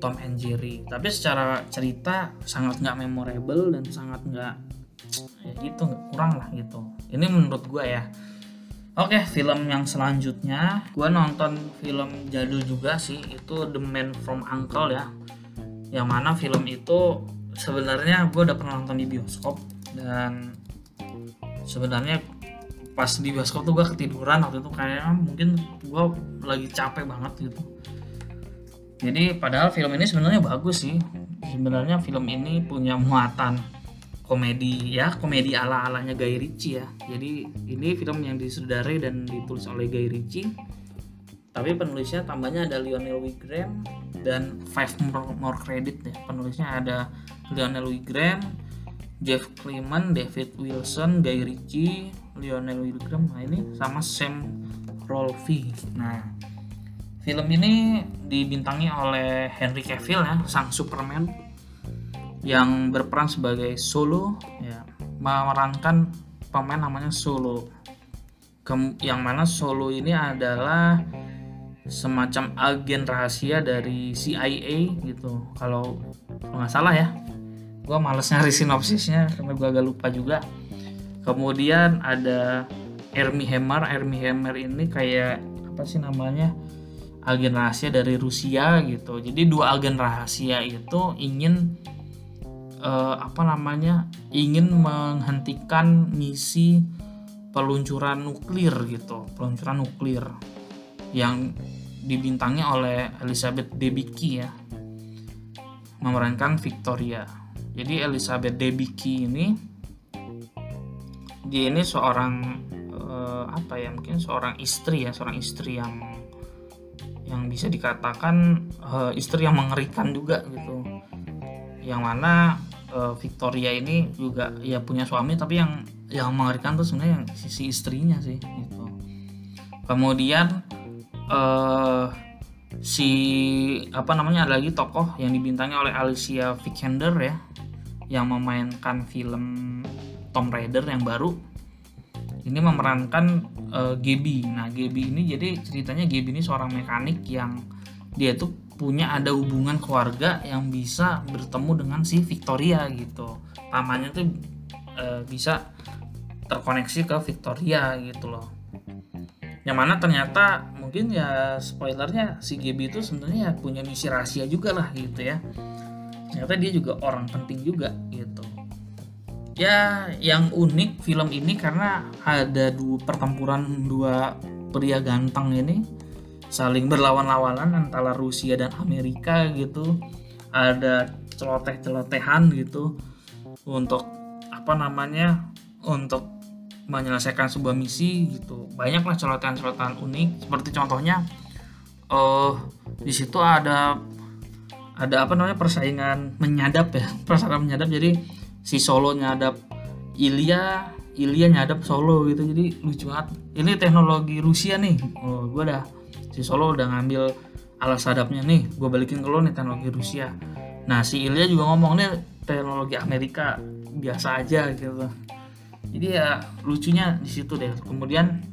Tom and Jerry. Tapi secara cerita sangat nggak memorable dan sangat nggak ya gitu kurang lah gitu. Ini menurut gue ya. Oke, film yang selanjutnya, gue nonton film jadul juga sih, itu The Man from Uncle ya. Yang mana film itu sebenarnya gue udah pernah nonton di bioskop. Dan sebenarnya pas di bioskop tuh gue ketiduran waktu itu. Kayaknya mungkin gue lagi capek banget gitu. Jadi padahal film ini sebenarnya bagus sih. Sebenarnya film ini punya muatan komedi ya komedi ala alanya Guy Ritchie ya. Jadi ini film yang disudarai dan ditulis oleh Guy Ritchie. Tapi penulisnya tambahnya ada Lionel Wigram dan five more, more credit ya. Penulisnya ada Lionel Wigram Jeff Clement David Wilson Guy Ritchie Lionel Wigram nah ini sama Sam Rolfe nah film ini dibintangi oleh Henry Cavill ya sang Superman yang berperan sebagai Solo ya memerankan pemain namanya Solo. Yang mana Solo ini adalah semacam agen rahasia dari CIA gitu. Kalau nggak salah ya gue males nyari sinopsisnya karena gue agak lupa juga. Kemudian ada Ermi Hammer Ermi Hammer ini kayak apa sih namanya agen rahasia dari Rusia gitu. Jadi dua agen rahasia itu ingin uh, apa namanya ingin menghentikan misi peluncuran nuklir gitu peluncuran nuklir yang dibintangi oleh Elizabeth Debicki ya memerankan Victoria. Jadi Elizabeth Debicki ini dia ini seorang uh, apa ya mungkin seorang istri ya seorang istri yang yang bisa dikatakan uh, istri yang mengerikan juga gitu. Yang mana uh, Victoria ini juga ya punya suami tapi yang yang mengerikan tuh sebenarnya sisi istrinya sih gitu. Kemudian uh, si apa namanya ada lagi tokoh yang dibintangi oleh Alicia Vikander ya yang memainkan film Tom Raider yang baru. Ini memerankan uh, Gaby. Nah, Gaby ini jadi ceritanya Gaby ini seorang mekanik yang dia tuh punya ada hubungan keluarga yang bisa bertemu dengan si Victoria gitu. Pamannya tuh uh, bisa terkoneksi ke Victoria gitu loh. Yang mana ternyata mungkin ya spoilernya si Gaby itu sebenarnya punya misi rahasia juga lah gitu ya. Ternyata dia juga orang penting juga gitu ya yang unik film ini karena ada dua pertempuran dua pria ganteng ini saling berlawan-lawanan antara Rusia dan Amerika gitu. Ada celoteh-celotehan gitu untuk apa namanya untuk menyelesaikan sebuah misi gitu. Banyaklah celotehan-celotehan unik. Seperti contohnya uh, di situ ada ada apa namanya persaingan menyadap ya persaingan menyadap. Jadi si Solo nyadap Ilya Ilya nyadap Solo gitu. Jadi lucu banget. Ini teknologi Rusia nih. Oh gue dah si Solo udah ngambil alas sadapnya nih gue balikin ke lo nih teknologi Rusia. Nah si Ilya juga ngomong nih teknologi Amerika biasa aja gitu. Jadi ya lucunya di situ deh. Kemudian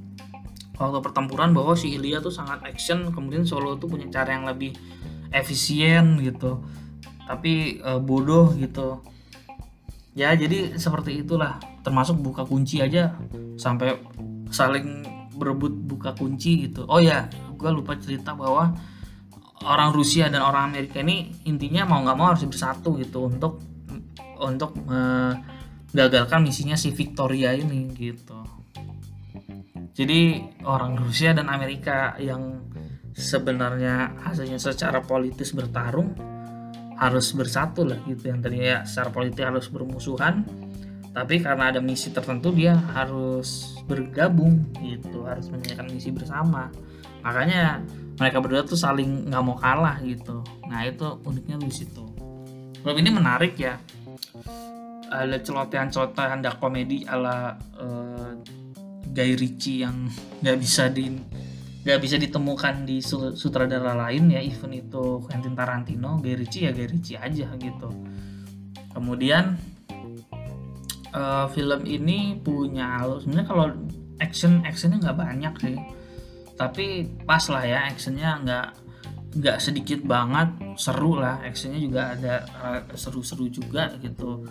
waktu pertempuran bahwa si Ilya tuh sangat action kemudian Solo tuh punya cara yang lebih efisien gitu. Tapi e, bodoh gitu. Ya jadi seperti itulah. Termasuk buka kunci aja sampai saling berebut buka kunci gitu. Oh ya gue lupa cerita bahwa orang Rusia dan orang Amerika ini intinya mau nggak mau harus bersatu gitu untuk untuk menggagalkan misinya si Victoria ini gitu. Jadi orang Rusia dan Amerika yang sebenarnya hasilnya secara politis bertarung harus bersatu lah gitu. Yang tadinya ya secara politik harus bermusuhan tapi karena ada misi tertentu dia harus bergabung gitu harus menyelesaikan misi bersama makanya mereka berdua tuh saling nggak mau kalah gitu. Nah itu uniknya di situ. Film ini menarik ya. Ada celotehan-celotehan dark komedi ala uh, Guy Ritchie yang nggak bisa di nggak bisa ditemukan di sutradara lain ya. Even itu Quentin Tarantino Guy Ritchie ya Guy Ritchie aja gitu. Kemudian uh, film ini punya alur sebenarnya kalau action actionnya nggak banyak sih tapi pas lah ya actionnya nggak nggak sedikit banget seru lah. Actionnya juga ada uh, seru-seru juga gitu.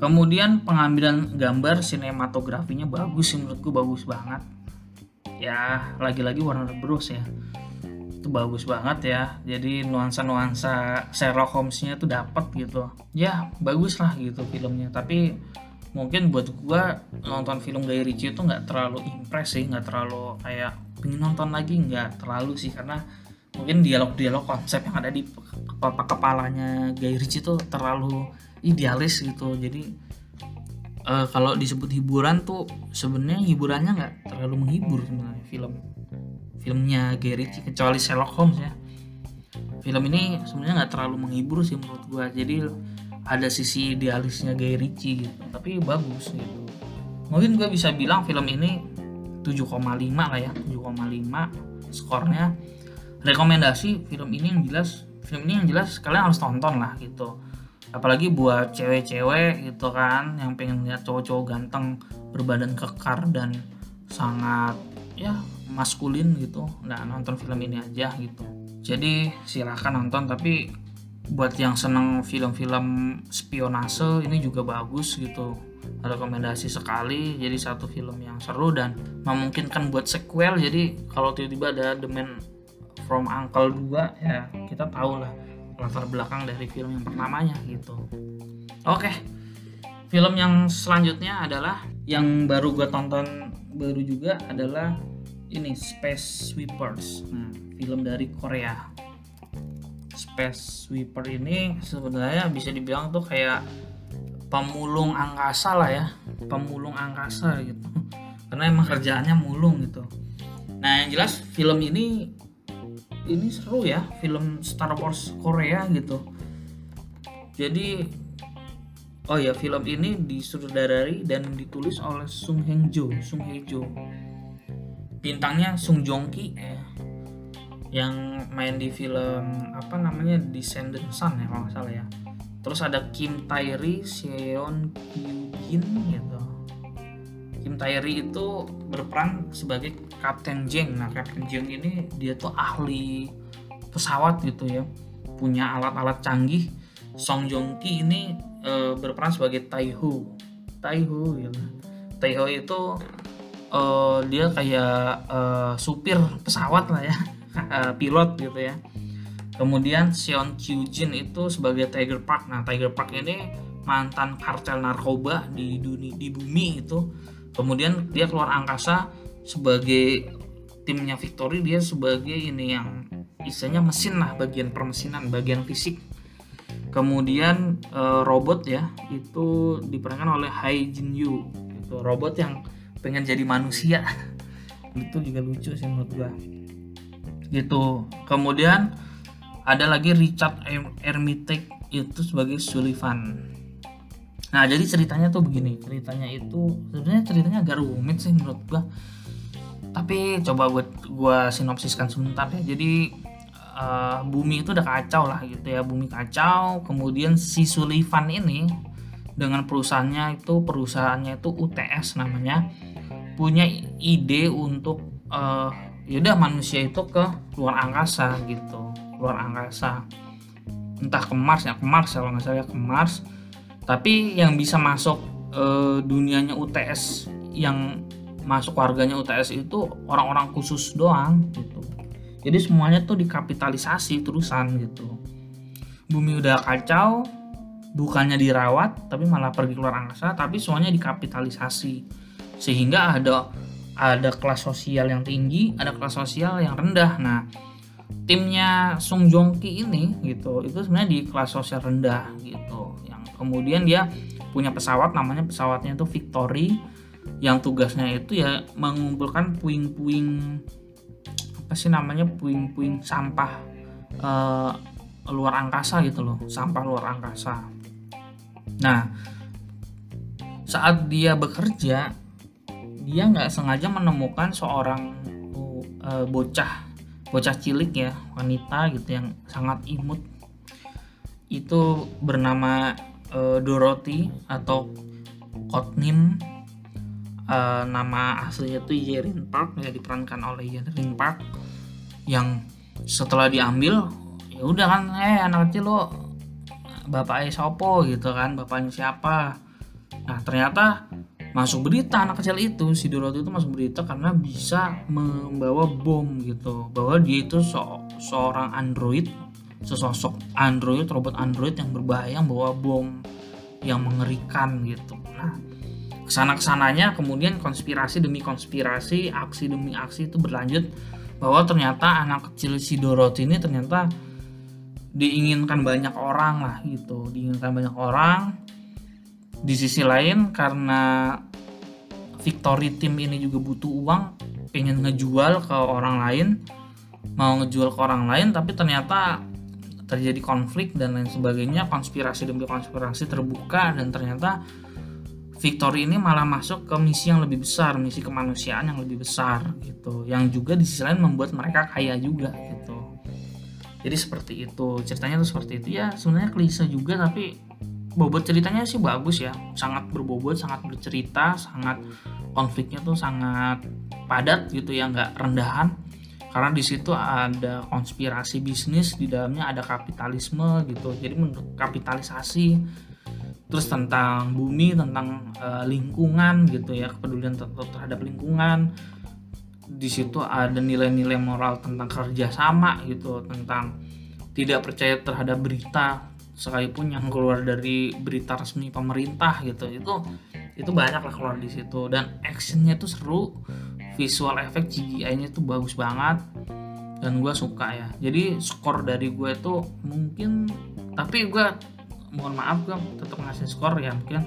Kemudian pengambilan gambar sinematografinya bagus sih menurutku bagus banget. Ya lagi-lagi Warner Bros ya. Itu bagus banget ya. Jadi nuansa-nuansa Sherlock Holmes-nya tuh dapat gitu. Ya bagus lah gitu filmnya. Tapi mungkin buat gua nonton film Guy Ritchie itu nggak terlalu impress sih nggak terlalu kayak pengen nonton lagi nggak terlalu sih karena mungkin dialog-dialog konsep yang ada di kepala kepalanya Guy Ritchie itu terlalu idealis gitu. Jadi uh, kalau disebut hiburan tuh sebenarnya hiburannya nggak terlalu menghibur sebenarnya film filmnya Gary kecuali Sherlock Holmes ya. Film ini sebenarnya nggak terlalu menghibur sih menurut gua. Jadi ada sisi idealisnya Guy Ritchie gitu tapi bagus gitu. Mungkin gua bisa bilang film ini 7,5 lah ya 7,5 skornya. Rekomendasi film ini yang jelas film ini yang jelas kalian harus tonton lah gitu. Apalagi buat cewek-cewek gitu kan yang pengen lihat cowok-cowok ganteng berbadan kekar dan sangat ya maskulin gitu. Nah nonton film ini aja gitu. Jadi silahkan nonton tapi buat yang seneng film-film spionase ini juga bagus gitu rekomendasi sekali jadi satu film yang seru dan memungkinkan buat sequel. Jadi kalau tiba-tiba ada The Man from Uncle 2 ya kita tahu lah latar belakang dari film yang pertamanya gitu. Oke film yang selanjutnya adalah yang baru gue tonton baru juga adalah ini Space Sweepers. Nah, film dari Korea. Space Sweeper ini sebenarnya bisa dibilang tuh kayak pemulung angkasa lah ya. Pemulung angkasa gitu. Karena emang kerjaannya mulung gitu. Nah yang jelas film ini ini seru ya. Film Star Wars Korea gitu. Jadi oh ya film ini disutradari dan ditulis oleh Sung Heng Jo Sung Hye Jo bintangnya Sung Jong Ki ya. Yang main di film apa namanya Descendant Sun ya kalau nggak salah ya terus ada Kim Tae-ri, Seon Kyu-jin gitu. Kim Tae-ri itu berperan sebagai Kapten Jeng. Nah Kapten Jeng ini dia tuh ahli pesawat gitu ya. Punya alat-alat canggih. Song Joong Ki ini e, berperan sebagai Taiho. Taiho gitu. Taiho itu e, dia kayak e, supir pesawat lah ya. Pilot gitu ya Kemudian Seon Kyu Jin itu sebagai Tiger Park. Nah, Tiger Park ini mantan kartel narkoba di dunia di bumi itu. Kemudian dia keluar angkasa sebagai timnya Victory dia sebagai ini yang istilahnya mesin lah bagian permesinan, bagian fisik. Kemudian e, robot ya itu diperankan oleh Hai Jin Yu. Itu robot yang pengen jadi manusia. itu juga lucu sih menurut gua. Gitu. Kemudian ada lagi Richard Armitage itu sebagai Sullivan. Nah jadi ceritanya tuh begini. Ceritanya itu sebenarnya ceritanya agak rumit sih menurut gua. Tapi coba buat gua sinopsiskan sebentar ya. Jadi uh, bumi itu udah kacau lah gitu ya. Bumi kacau kemudian si Sullivan ini dengan perusahaannya itu perusahaannya itu UTS namanya punya ide untuk uh, yaudah manusia itu ke luar angkasa gitu luar angkasa. Entah ke Mars ya ke Mars kalau nggak salah ke Mars. Tapi yang bisa masuk e, dunianya UTS yang masuk warganya UTS itu orang-orang khusus doang gitu. Jadi semuanya tuh dikapitalisasi terusan gitu. Bumi udah kacau bukannya dirawat tapi malah pergi keluar angkasa tapi semuanya dikapitalisasi. Sehingga ada ada kelas sosial yang tinggi ada kelas sosial yang rendah. Nah timnya Sung Jong Ki ini gitu itu sebenarnya di kelas sosial rendah gitu. Yang kemudian dia punya pesawat namanya pesawatnya itu Victory. Yang tugasnya itu ya mengumpulkan puing-puing apa sih namanya puing-puing sampah uh, luar angkasa gitu loh sampah luar angkasa. Nah saat dia bekerja dia nggak sengaja menemukan seorang uh, bocah bocah cilik ya wanita gitu yang sangat imut. Itu bernama uh, Dorothy atau Kotnim uh, nama aslinya itu Yerin Park ya diperankan oleh Yerin Park. Yang setelah diambil ya udah kan eh anak kecil lo bapaknya sopo gitu kan bapaknya siapa? Nah ternyata masuk berita anak kecil itu si Dorothy itu masuk berita karena bisa membawa bom gitu. Bahwa dia itu se seorang android sesosok android robot android yang berbahaya yang bawa bom yang mengerikan gitu. Nah ke sana ke sananya kemudian konspirasi demi konspirasi aksi demi aksi itu berlanjut bahwa ternyata anak kecil si Dorothy ini ternyata diinginkan banyak orang lah gitu. Diinginkan banyak orang di sisi lain karena Victory Team ini juga butuh uang pengen ngejual ke orang lain mau ngejual ke orang lain tapi ternyata terjadi konflik dan lain sebagainya konspirasi demi konspirasi terbuka dan ternyata Victory ini malah masuk ke misi yang lebih besar misi kemanusiaan yang lebih besar gitu. Yang juga di sisi lain membuat mereka kaya juga gitu. Jadi seperti itu. Ceritanya tuh seperti itu. Ya sebenarnya klise juga tapi bobot ceritanya sih bagus ya. Sangat berbobot sangat bercerita sangat konfliknya tuh sangat padat gitu ya nggak rendahan. Karena di situ ada konspirasi bisnis di dalamnya ada kapitalisme gitu. Jadi menurut kapitalisasi terus tentang bumi tentang uh, lingkungan gitu ya kepedulian terhadap lingkungan. Di situ ada nilai-nilai moral tentang kerjasama gitu tentang tidak percaya terhadap berita sekalipun yang keluar dari berita resmi pemerintah gitu itu itu banyak lah keluar di situ. Dan actionnya tuh seru visual effect CGI-nya tuh bagus banget dan gue suka ya. Jadi skor dari gue tuh mungkin tapi gue mohon maaf gue tetap ngasih skor ya mungkin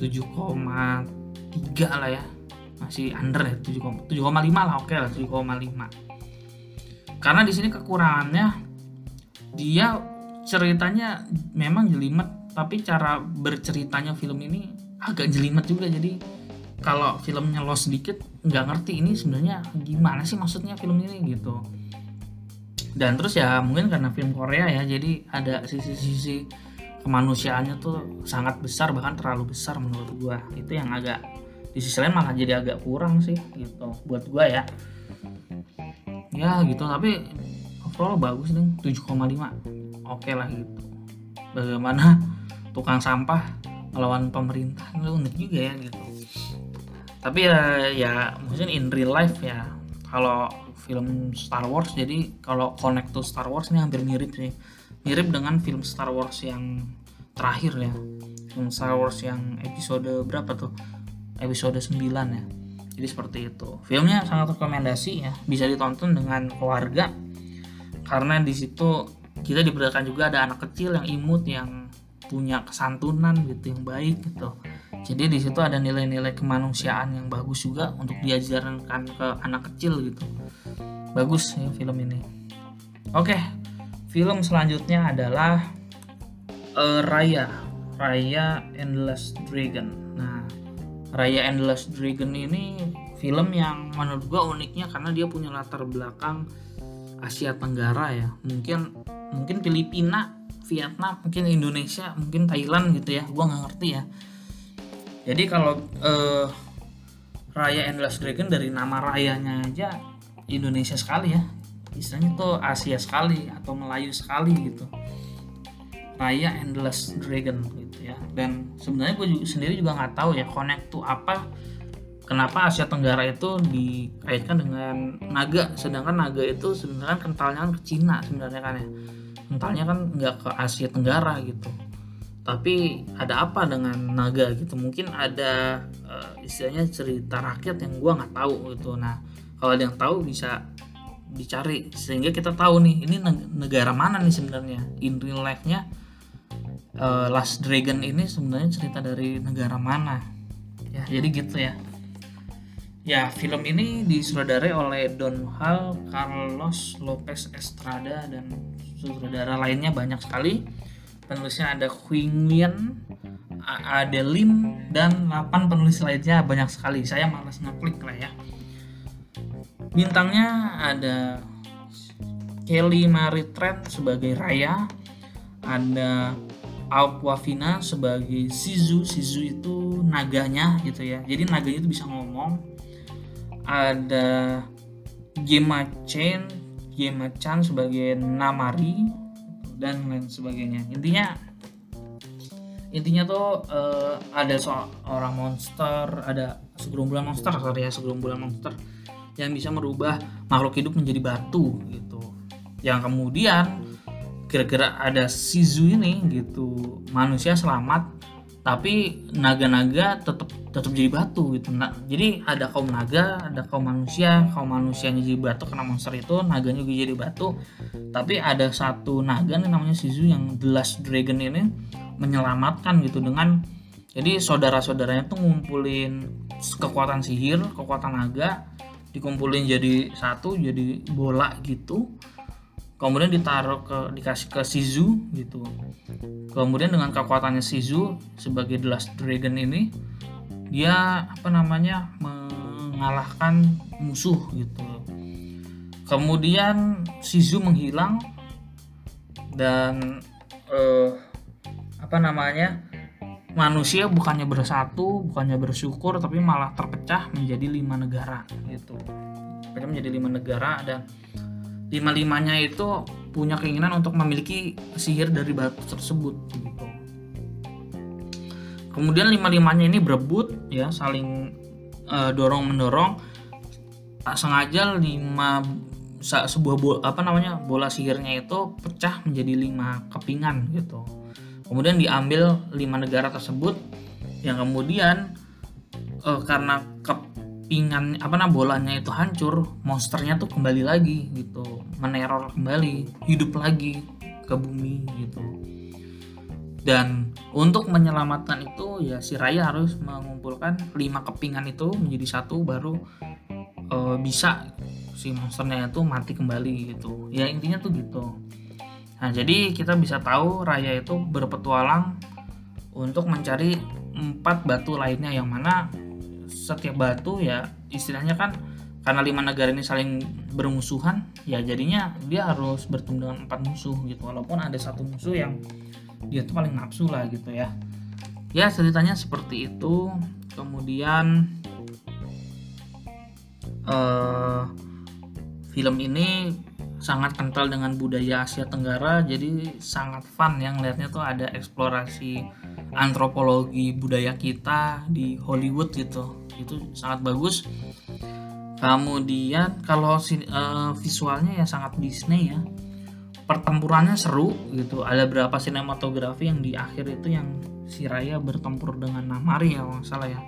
7,3 lah ya. Masih under ya 7,5 lah oke okay lah 7,5 karena di sini kekurangannya dia ceritanya memang jelimet tapi cara berceritanya film ini agak jelimet juga. Jadi kalau filmnya lo sedikit nggak ngerti ini sebenarnya gimana sih maksudnya film ini gitu. Dan terus ya mungkin karena film Korea ya jadi ada sisi-sisi kemanusiaannya tuh sangat besar bahkan terlalu besar menurut gua. Itu yang agak di sisi lain malah jadi agak kurang sih gitu. Buat gua ya. Ya gitu. Tapi overall bagus nih 7,5 oke lah gitu. Bagaimana tukang sampah melawan pemerintah itu unik juga ya gitu. Tapi ya ya mungkin in real life ya. Kalau film Star Wars jadi kalau connect to Star Wars ini hampir mirip sih. Mirip dengan film Star Wars yang terakhir ya. Film Star Wars yang episode berapa tuh? Episode 9 ya. Jadi seperti itu. Filmnya sangat rekomendasi ya. Bisa ditonton dengan keluarga. Karena di situ kita diperlihatkan juga ada anak kecil yang imut yang punya kesantunan gitu yang baik gitu. Jadi di situ ada nilai-nilai kemanusiaan yang bagus juga untuk diajarkan ke anak kecil gitu. Bagus ya film ini. Oke film selanjutnya adalah uh, Raya. Raya Endless Dragon. Nah Raya Endless Dragon ini film yang menurut gua uniknya karena dia punya latar belakang Asia Tenggara ya. Mungkin mungkin Filipina Vietnam mungkin Indonesia mungkin Thailand gitu ya. Gua nggak ngerti ya. Jadi kalau uh, Raya Endless Dragon dari nama rayanya aja Indonesia sekali ya. Istilahnya itu Asia sekali atau Melayu sekali gitu. Raya Endless Dragon gitu ya. Dan sebenarnya gue juga, sendiri juga nggak tahu ya connect tuh apa kenapa Asia Tenggara itu dikaitkan dengan naga. Sedangkan naga itu sebenarnya kentalnya kan ke Cina sebenarnya kan ya kentalnya kan nggak ke Asia Tenggara gitu. Tapi ada apa dengan naga gitu? Mungkin ada uh, istilahnya cerita rakyat yang gua nggak tahu gitu. Nah kalau ada yang tahu bisa dicari. Sehingga kita tahu nih ini negara mana nih sebenarnya? In real life nya uh, Last Dragon ini sebenarnya cerita dari negara mana? Ya jadi gitu ya ya film ini disutradarai oleh Don Hal Carlos Lopez Estrada dan sutradara lainnya banyak sekali penulisnya ada Huinglian, ada Lim dan 8 penulis lainnya banyak sekali. Saya malas ngeklik lah ya. Bintangnya ada Kelly Marie Trent sebagai Raya, ada Aquafina sebagai Shizu. Shizu itu naganya gitu ya. Jadi naganya itu bisa ngomong. Ada Gemma Chen, Gemma Chan sebagai Namari, dan lain sebagainya. Intinya intinya tuh uh, ada seorang monster ada segerombolan monster sorry ya segerombolan monster yang bisa merubah makhluk hidup menjadi batu gitu. Yang kemudian kira-kira ada Shizu ini gitu. Manusia selamat tapi naga-naga tetap tetap jadi batu gitu. Nah, jadi ada kaum naga ada kaum manusia. Kaum manusianya jadi batu karena monster itu naganya juga jadi batu. Tapi ada satu naga nih namanya Shizu yang The Last Dragon ini menyelamatkan gitu dengan jadi saudara-saudaranya tuh ngumpulin kekuatan sihir kekuatan naga dikumpulin jadi satu jadi bola gitu kemudian ditaruh ke dikasih ke Shizu gitu. Kemudian dengan kekuatannya Shizu sebagai The Last Dragon ini dia apa namanya mengalahkan musuh gitu. Kemudian Shizu menghilang dan eh, apa namanya manusia bukannya bersatu bukannya bersyukur tapi malah terpecah menjadi lima negara gitu. Menjadi lima negara dan lima-limanya itu punya keinginan untuk memiliki sihir dari batu tersebut gitu. Kemudian lima-limanya ini berebut ya, saling uh, dorong mendorong. Tak sengaja lima sebuah bola, apa namanya bola sihirnya itu pecah menjadi lima kepingan gitu. kemudian diambil lima negara tersebut yang kemudian uh, karena kepingan apa namanya bolanya itu hancur monsternya tuh kembali lagi gitu meneror kembali hidup lagi ke bumi gitu. Dan untuk menyelamatkan itu ya si Raya harus mengumpulkan lima kepingan itu menjadi satu baru uh, bisa si monsternya itu mati kembali gitu. Ya intinya tuh gitu. Nah jadi kita bisa tahu Raya itu berpetualang untuk mencari empat batu lainnya yang mana setiap batu ya istilahnya kan karena lima negara ini saling bermusuhan ya jadinya dia harus bertemu dengan empat musuh gitu. Walaupun ada satu musuh yang dia tuh paling nafsu lah gitu ya. Ya ceritanya seperti itu. Kemudian uh, film ini sangat kental dengan budaya Asia Tenggara jadi sangat fun yang lihatnya tuh ada eksplorasi antropologi budaya kita di Hollywood gitu itu sangat bagus. Kemudian kalau uh, visualnya ya sangat Disney ya. Pertempurannya seru gitu. Ada berapa sinematografi yang di akhir itu yang si Raya bertempur dengan Namari ya kalau salah ya.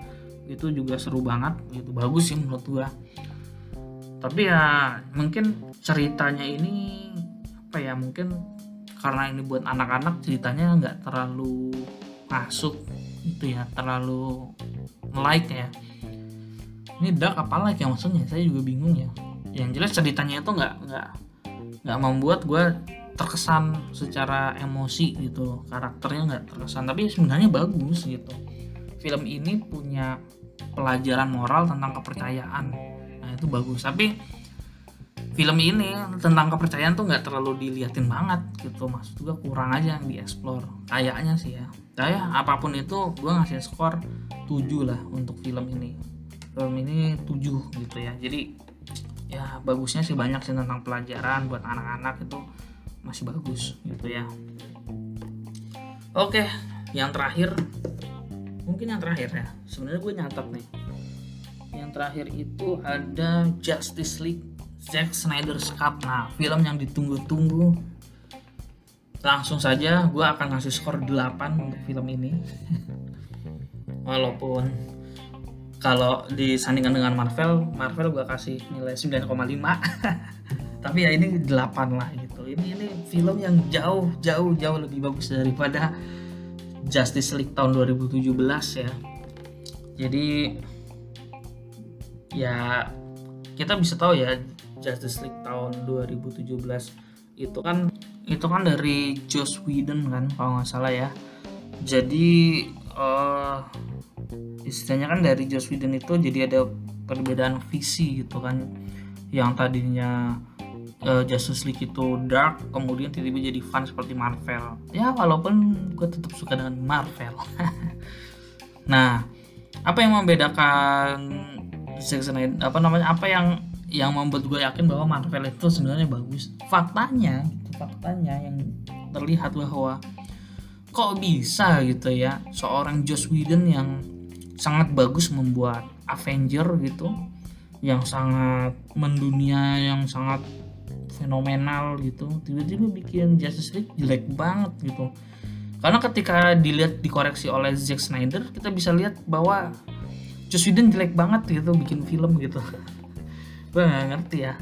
Itu juga seru banget gitu. Bagus sih menurut gua. Tapi ya mungkin ceritanya ini apa ya mungkin karena ini buat anak-anak ceritanya nggak terlalu masuk itu ya terlalu like ya ini dark apa like ya maksudnya? Saya juga bingung ya. Yang jelas ceritanya itu nggak nggak nggak membuat gue terkesan secara emosi gitu. Karakternya nggak terkesan tapi sebenarnya bagus gitu. Film ini punya pelajaran moral tentang kepercayaan. Nah itu bagus. Tapi film ini tentang kepercayaan tuh nggak terlalu diliatin banget gitu. Maksud gue kurang aja yang dieksplor. Kayaknya sih ya. Saya apa pun itu gue ngasih skor 7 lah untuk film ini film ini 7 gitu ya. Jadi ya bagusnya sih banyak sih tentang pelajaran buat anak-anak itu masih bagus gitu ya. Oke yang terakhir. Mungkin yang terakhir ya. Sebenarnya gue nyatet nih. Yang terakhir itu ada Justice League Zack Snyder's Cut nah film yang ditunggu-tunggu. Langsung saja gue akan ngasih skor 8 untuk film ini. Walaupun kalau disandingkan dengan Marvel Marvel gue kasih nilai 9,5 tapi ya ini 8 lah gitu. Ini ini film yang jauh jauh jauh lebih bagus daripada Justice League tahun 2017 ya. Jadi ya kita bisa tahu ya Justice League tahun 2017 itu kan itu kan dari Joss Whedon kan kalau nggak salah ya. Jadi uh, istilahnya kan dari Joss Whedon itu jadi ada perbedaan visi gitu kan. Yang tadinya uh, Justice League itu dark kemudian tiba-tiba jadi fun seperti Marvel. Ya walaupun gue tetap suka dengan Marvel. Nah apa yang membedakan Zack Snyder apa namanya apa yang yang membuat gue yakin bahwa Marvel itu sebenarnya bagus? Faktanya gitu, faktanya yang terlihat bahwa kok bisa gitu ya seorang Joss Whedon yang sangat bagus membuat Avenger gitu yang sangat mendunia yang sangat fenomenal gitu. Tiba-tiba bikin Justice League jelek banget gitu. Karena ketika dilihat dikoreksi oleh Zack Snyder kita bisa lihat bahwa Joss Whedon jelek banget gitu bikin film gitu. Gue gak ngerti ya.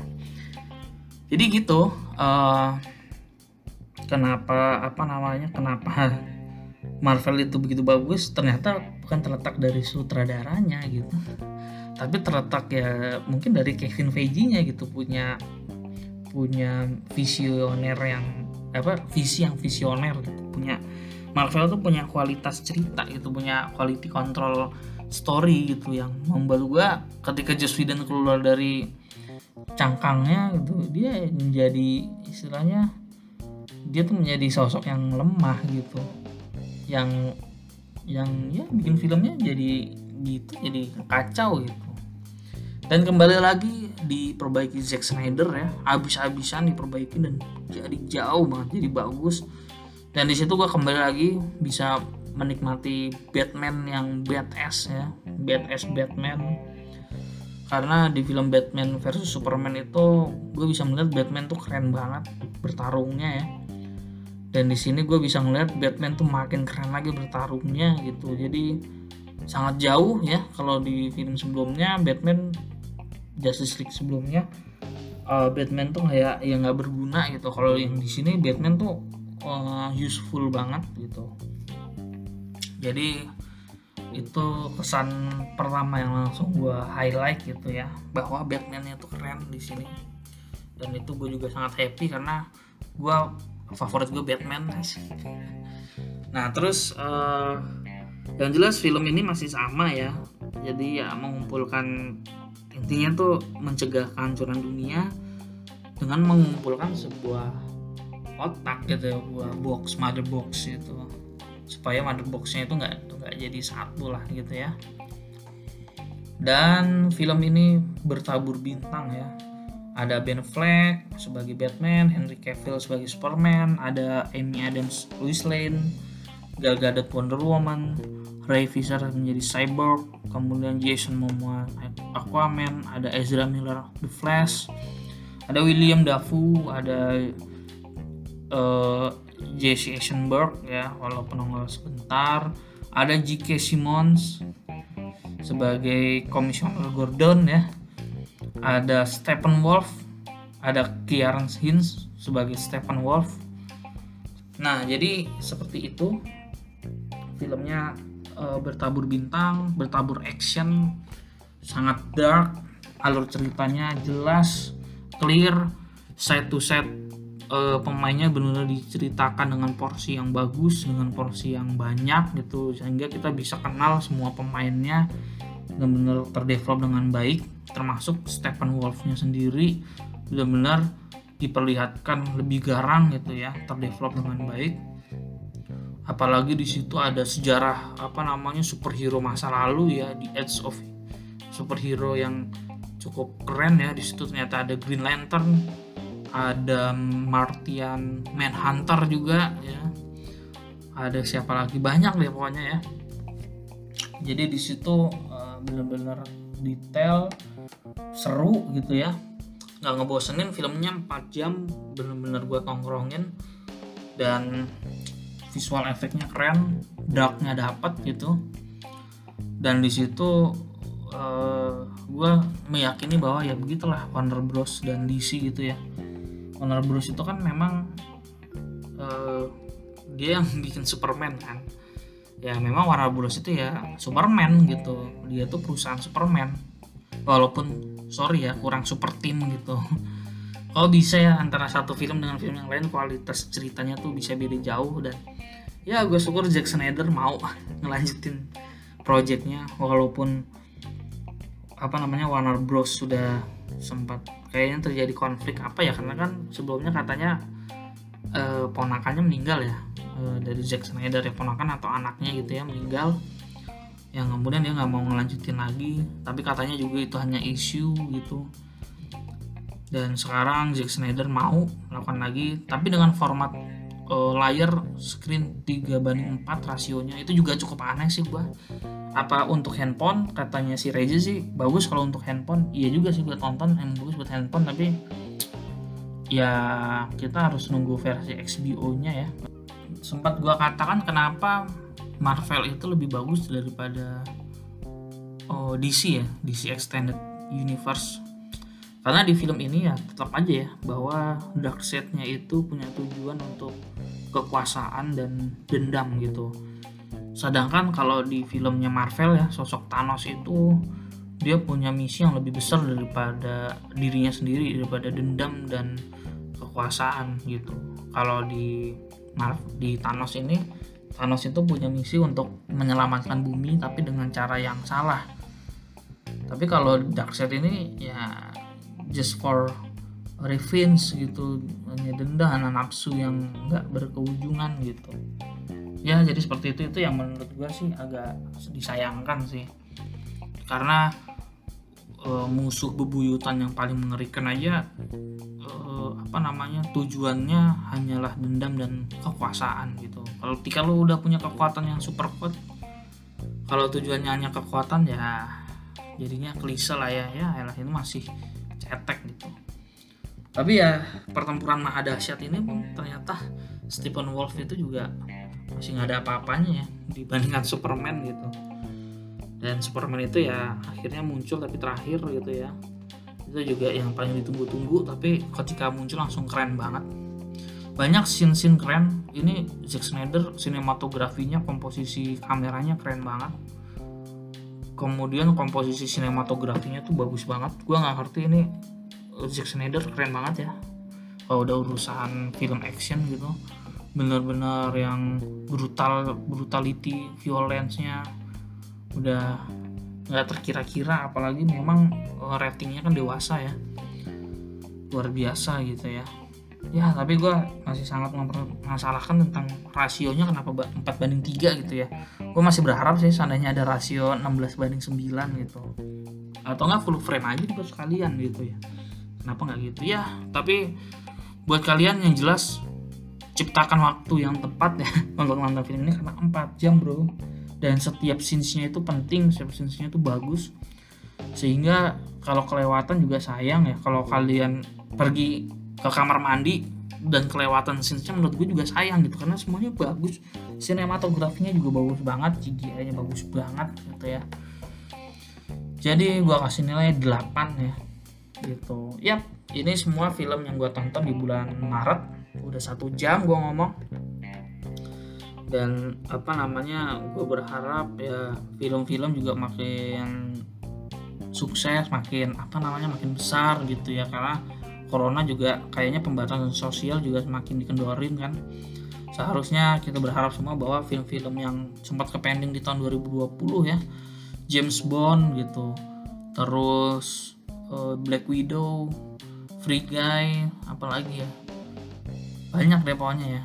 Jadi gitu uh, kenapa apa namanya kenapa Marvel itu begitu bagus ternyata bukan terletak dari sutradaranya gitu. Tapi terletak ya mungkin dari Kevin Feige-nya gitu punya punya visioner yang apa visi yang visioner gitu. Punya Marvel tuh punya kualitas cerita gitu punya quality control story gitu yang membuat gua ketika Joss Whedon keluar dari cangkangnya gitu dia menjadi istilahnya dia tuh menjadi sosok yang lemah gitu yang yang ya bikin filmnya jadi gitu jadi kacau gitu. Dan kembali lagi diperbaiki Zack Snyder ya habis-habisan diperbaiki dan jadi jauh banget jadi bagus. Dan di situ gue kembali lagi bisa menikmati Batman yang badass ya badass Batman. Karena di film Batman versus Superman itu gue bisa melihat Batman tuh keren banget bertarungnya ya dan di sini gue bisa ngeliat Batman tuh makin keren lagi bertarungnya gitu. Jadi sangat jauh ya kalau di film sebelumnya Batman Justice League sebelumnya uh, Batman tuh kayak ya nggak berguna gitu. Kalau yang di sini Batman tuh uh, useful banget gitu. Jadi itu kesan pertama yang langsung gue highlight gitu ya bahwa Batman itu keren di sini. Dan itu gue juga sangat happy karena gue favorit gue Batman. nah terus uh, yang jelas film ini masih sama ya. Jadi ya mengumpulkan intinya tuh mencegah kehancuran dunia dengan mengumpulkan sebuah otak gitu ya buah box mother box itu supaya mother boxnya itu nggak nggak jadi satu lah gitu ya. Dan film ini bertabur bintang ya ada Ben Affleck sebagai Batman, Henry Cavill sebagai Superman, ada Amy Adams Lois Lane, Gal Gadot Wonder Woman, Ray Fisher menjadi Cyborg, kemudian Jason Momoa Aquaman, ada Ezra Miller The Flash, ada William Dafoe, ada uh, Jesse Eisenberg ya walaupun nongol sebentar, ada J.K. Simmons sebagai Komisioner Gordon ya ada Stephen Wolf ada Kieran Hins sebagai Stephen Wolf. Nah jadi seperti itu filmnya e, bertabur bintang bertabur action sangat dark alur ceritanya jelas clear side to side e, pemainnya benar-benar diceritakan dengan porsi yang bagus dengan porsi yang banyak gitu sehingga kita bisa kenal semua pemainnya benar-benar terdevelop dengan baik termasuk Stephen Wolfnya sendiri benar-benar diperlihatkan lebih garang gitu ya terdevelop dengan baik. Apalagi di situ ada sejarah apa namanya superhero masa lalu ya di Edge of superhero yang cukup keren ya di situ ternyata ada Green Lantern ada Martian Manhunter juga ya. Ada siapa lagi? Banyak deh pokoknya ya. Jadi di situ bener-bener detail seru gitu ya. Nggak ngebosenin filmnya 4 jam bener-bener gue tongkrongin. Dan visual efeknya keren darknya dapat gitu. Dan di situ uh, eh, gue meyakini bahwa ya begitulah Warner Bros. dan DC gitu ya. Warner Bros. itu kan memang uh, dia yang bikin Superman kan ya memang Warner Bros. itu ya Superman gitu. Dia tuh perusahaan Superman. Walaupun sorry ya kurang super team gitu. Kalau bisa ya antara satu film dengan film yang lain kualitas ceritanya tuh bisa beda jauh. Dan ya gue syukur Zack Snyder mau ngelanjutin projectnya. Walaupun apa namanya Warner Bros. sudah sempat kayaknya terjadi konflik apa ya? Karena kan sebelumnya katanya eh, ponakannya meninggal ya Eh, dari Zack Snyder ya ponakan atau anaknya gitu ya meninggal. Yang kemudian dia nggak mau ngelanjutin lagi tapi katanya juga itu hanya isu gitu. Dan sekarang Zack Snyder mau melakukan lagi tapi dengan format uh, layar screen 3 banding 4 rasionya itu juga cukup aneh sih gua. Apa untuk handphone? Katanya si Reza sih bagus kalau untuk handphone. Iya juga sih buat tonton yang bagus buat handphone tapi ya kita harus nunggu versi XBO nya ya sempat gue katakan kenapa Marvel itu lebih bagus daripada oh, DC ya DC Extended Universe. Karena di film ini ya tetap aja ya bahwa Darkseid-nya itu punya tujuan untuk kekuasaan dan dendam gitu. Sedangkan kalau di filmnya Marvel ya sosok Thanos itu dia punya misi yang lebih besar daripada dirinya sendiri daripada dendam dan kekuasaan gitu. Kalau di maaf di Thanos ini Thanos itu punya misi untuk menyelamatkan bumi tapi dengan cara yang salah. Tapi kalau Darkseid ini ya just for revenge gitu hanya denda hanya nafsu yang nggak berkeujungan gitu. Ya jadi seperti itu itu yang menurut gue sih agak disayangkan sih. Karena uh, musuh bebuyutan yang paling mengerikan aja uh, apa namanya tujuannya hanyalah dendam dan kekuasaan gitu. Kalau ketika lu udah punya kekuatan yang super kuat kalau tujuannya hanya kekuatan ya jadinya klise lah ya. Ya elah ini masih cetek gitu. Tapi ya pertempuran maha dahsyat ini ternyata Stephen Wolf itu juga masih nggak ada apa-apanya ya dibandingkan Superman gitu dan Superman itu ya akhirnya muncul tapi terakhir gitu ya. Itu juga yang paling ditunggu-tunggu tapi ketika muncul langsung keren banget. Banyak scene-scene keren. Ini Zack Snyder sinematografinya komposisi kameranya keren banget. Kemudian komposisi sinematografinya tuh bagus banget. Gue nggak ngerti ini Zack Snyder keren banget ya. Kalau udah urusan film action gitu. Bener-bener yang brutal brutality violence-nya udah nggak terkira-kira apalagi memang eh, ratingnya kan dewasa ya. Luar biasa gitu ya. Ya tapi gue masih sangat mempermasalahkan tentang rasionya kenapa 4 banding 3 gitu ya. Gue masih berharap sih seandainya ada rasio 16 banding 9 gitu. Atau nggak full frame aja juga sekalian gitu ya. Kenapa nggak gitu? Ya tapi buat kalian yang jelas ciptakan waktu yang tepat ya untuk nonton film ini karena 4 jam bro dan setiap scenes-nya itu penting setiap scenes-nya itu bagus. Sehingga kalau kelewatan juga sayang ya. Kalau kalian pergi ke kamar mandi dan kelewatan scenes-nya menurut gue juga sayang gitu. Karena semuanya bagus. Sinematografinya juga bagus banget. CGI-nya bagus banget gitu ya. Jadi gue kasih nilai 8 ya. Gitu. Yap ini semua film yang gue tonton di bulan Maret. Udah satu jam gue ngomong dan apa namanya gue berharap ya film-film juga makin sukses makin apa namanya makin besar gitu ya. Karena corona juga kayaknya pembatasan sosial juga semakin dikendorin kan. Seharusnya kita berharap semua bahwa film-film yang sempat ke pending di tahun 2020 ya James Bond gitu terus uh, Black Widow Free Guy apalagi ya. Banyak deh pokoknya ya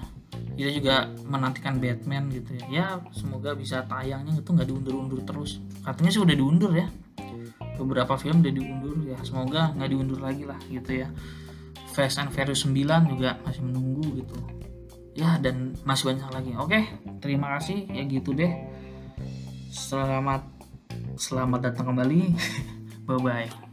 kita juga menantikan Batman gitu ya. Ya semoga bisa tayangnya itu nggak diundur-undur terus. Katanya sih udah diundur ya. Beberapa film udah diundur ya. Semoga nggak diundur lagi lah gitu ya. Fast and Furious 9 juga masih menunggu gitu. Ya dan masih banyak lagi. Oke terima kasih. Ya gitu deh. Selamat selamat datang kembali. Bye bye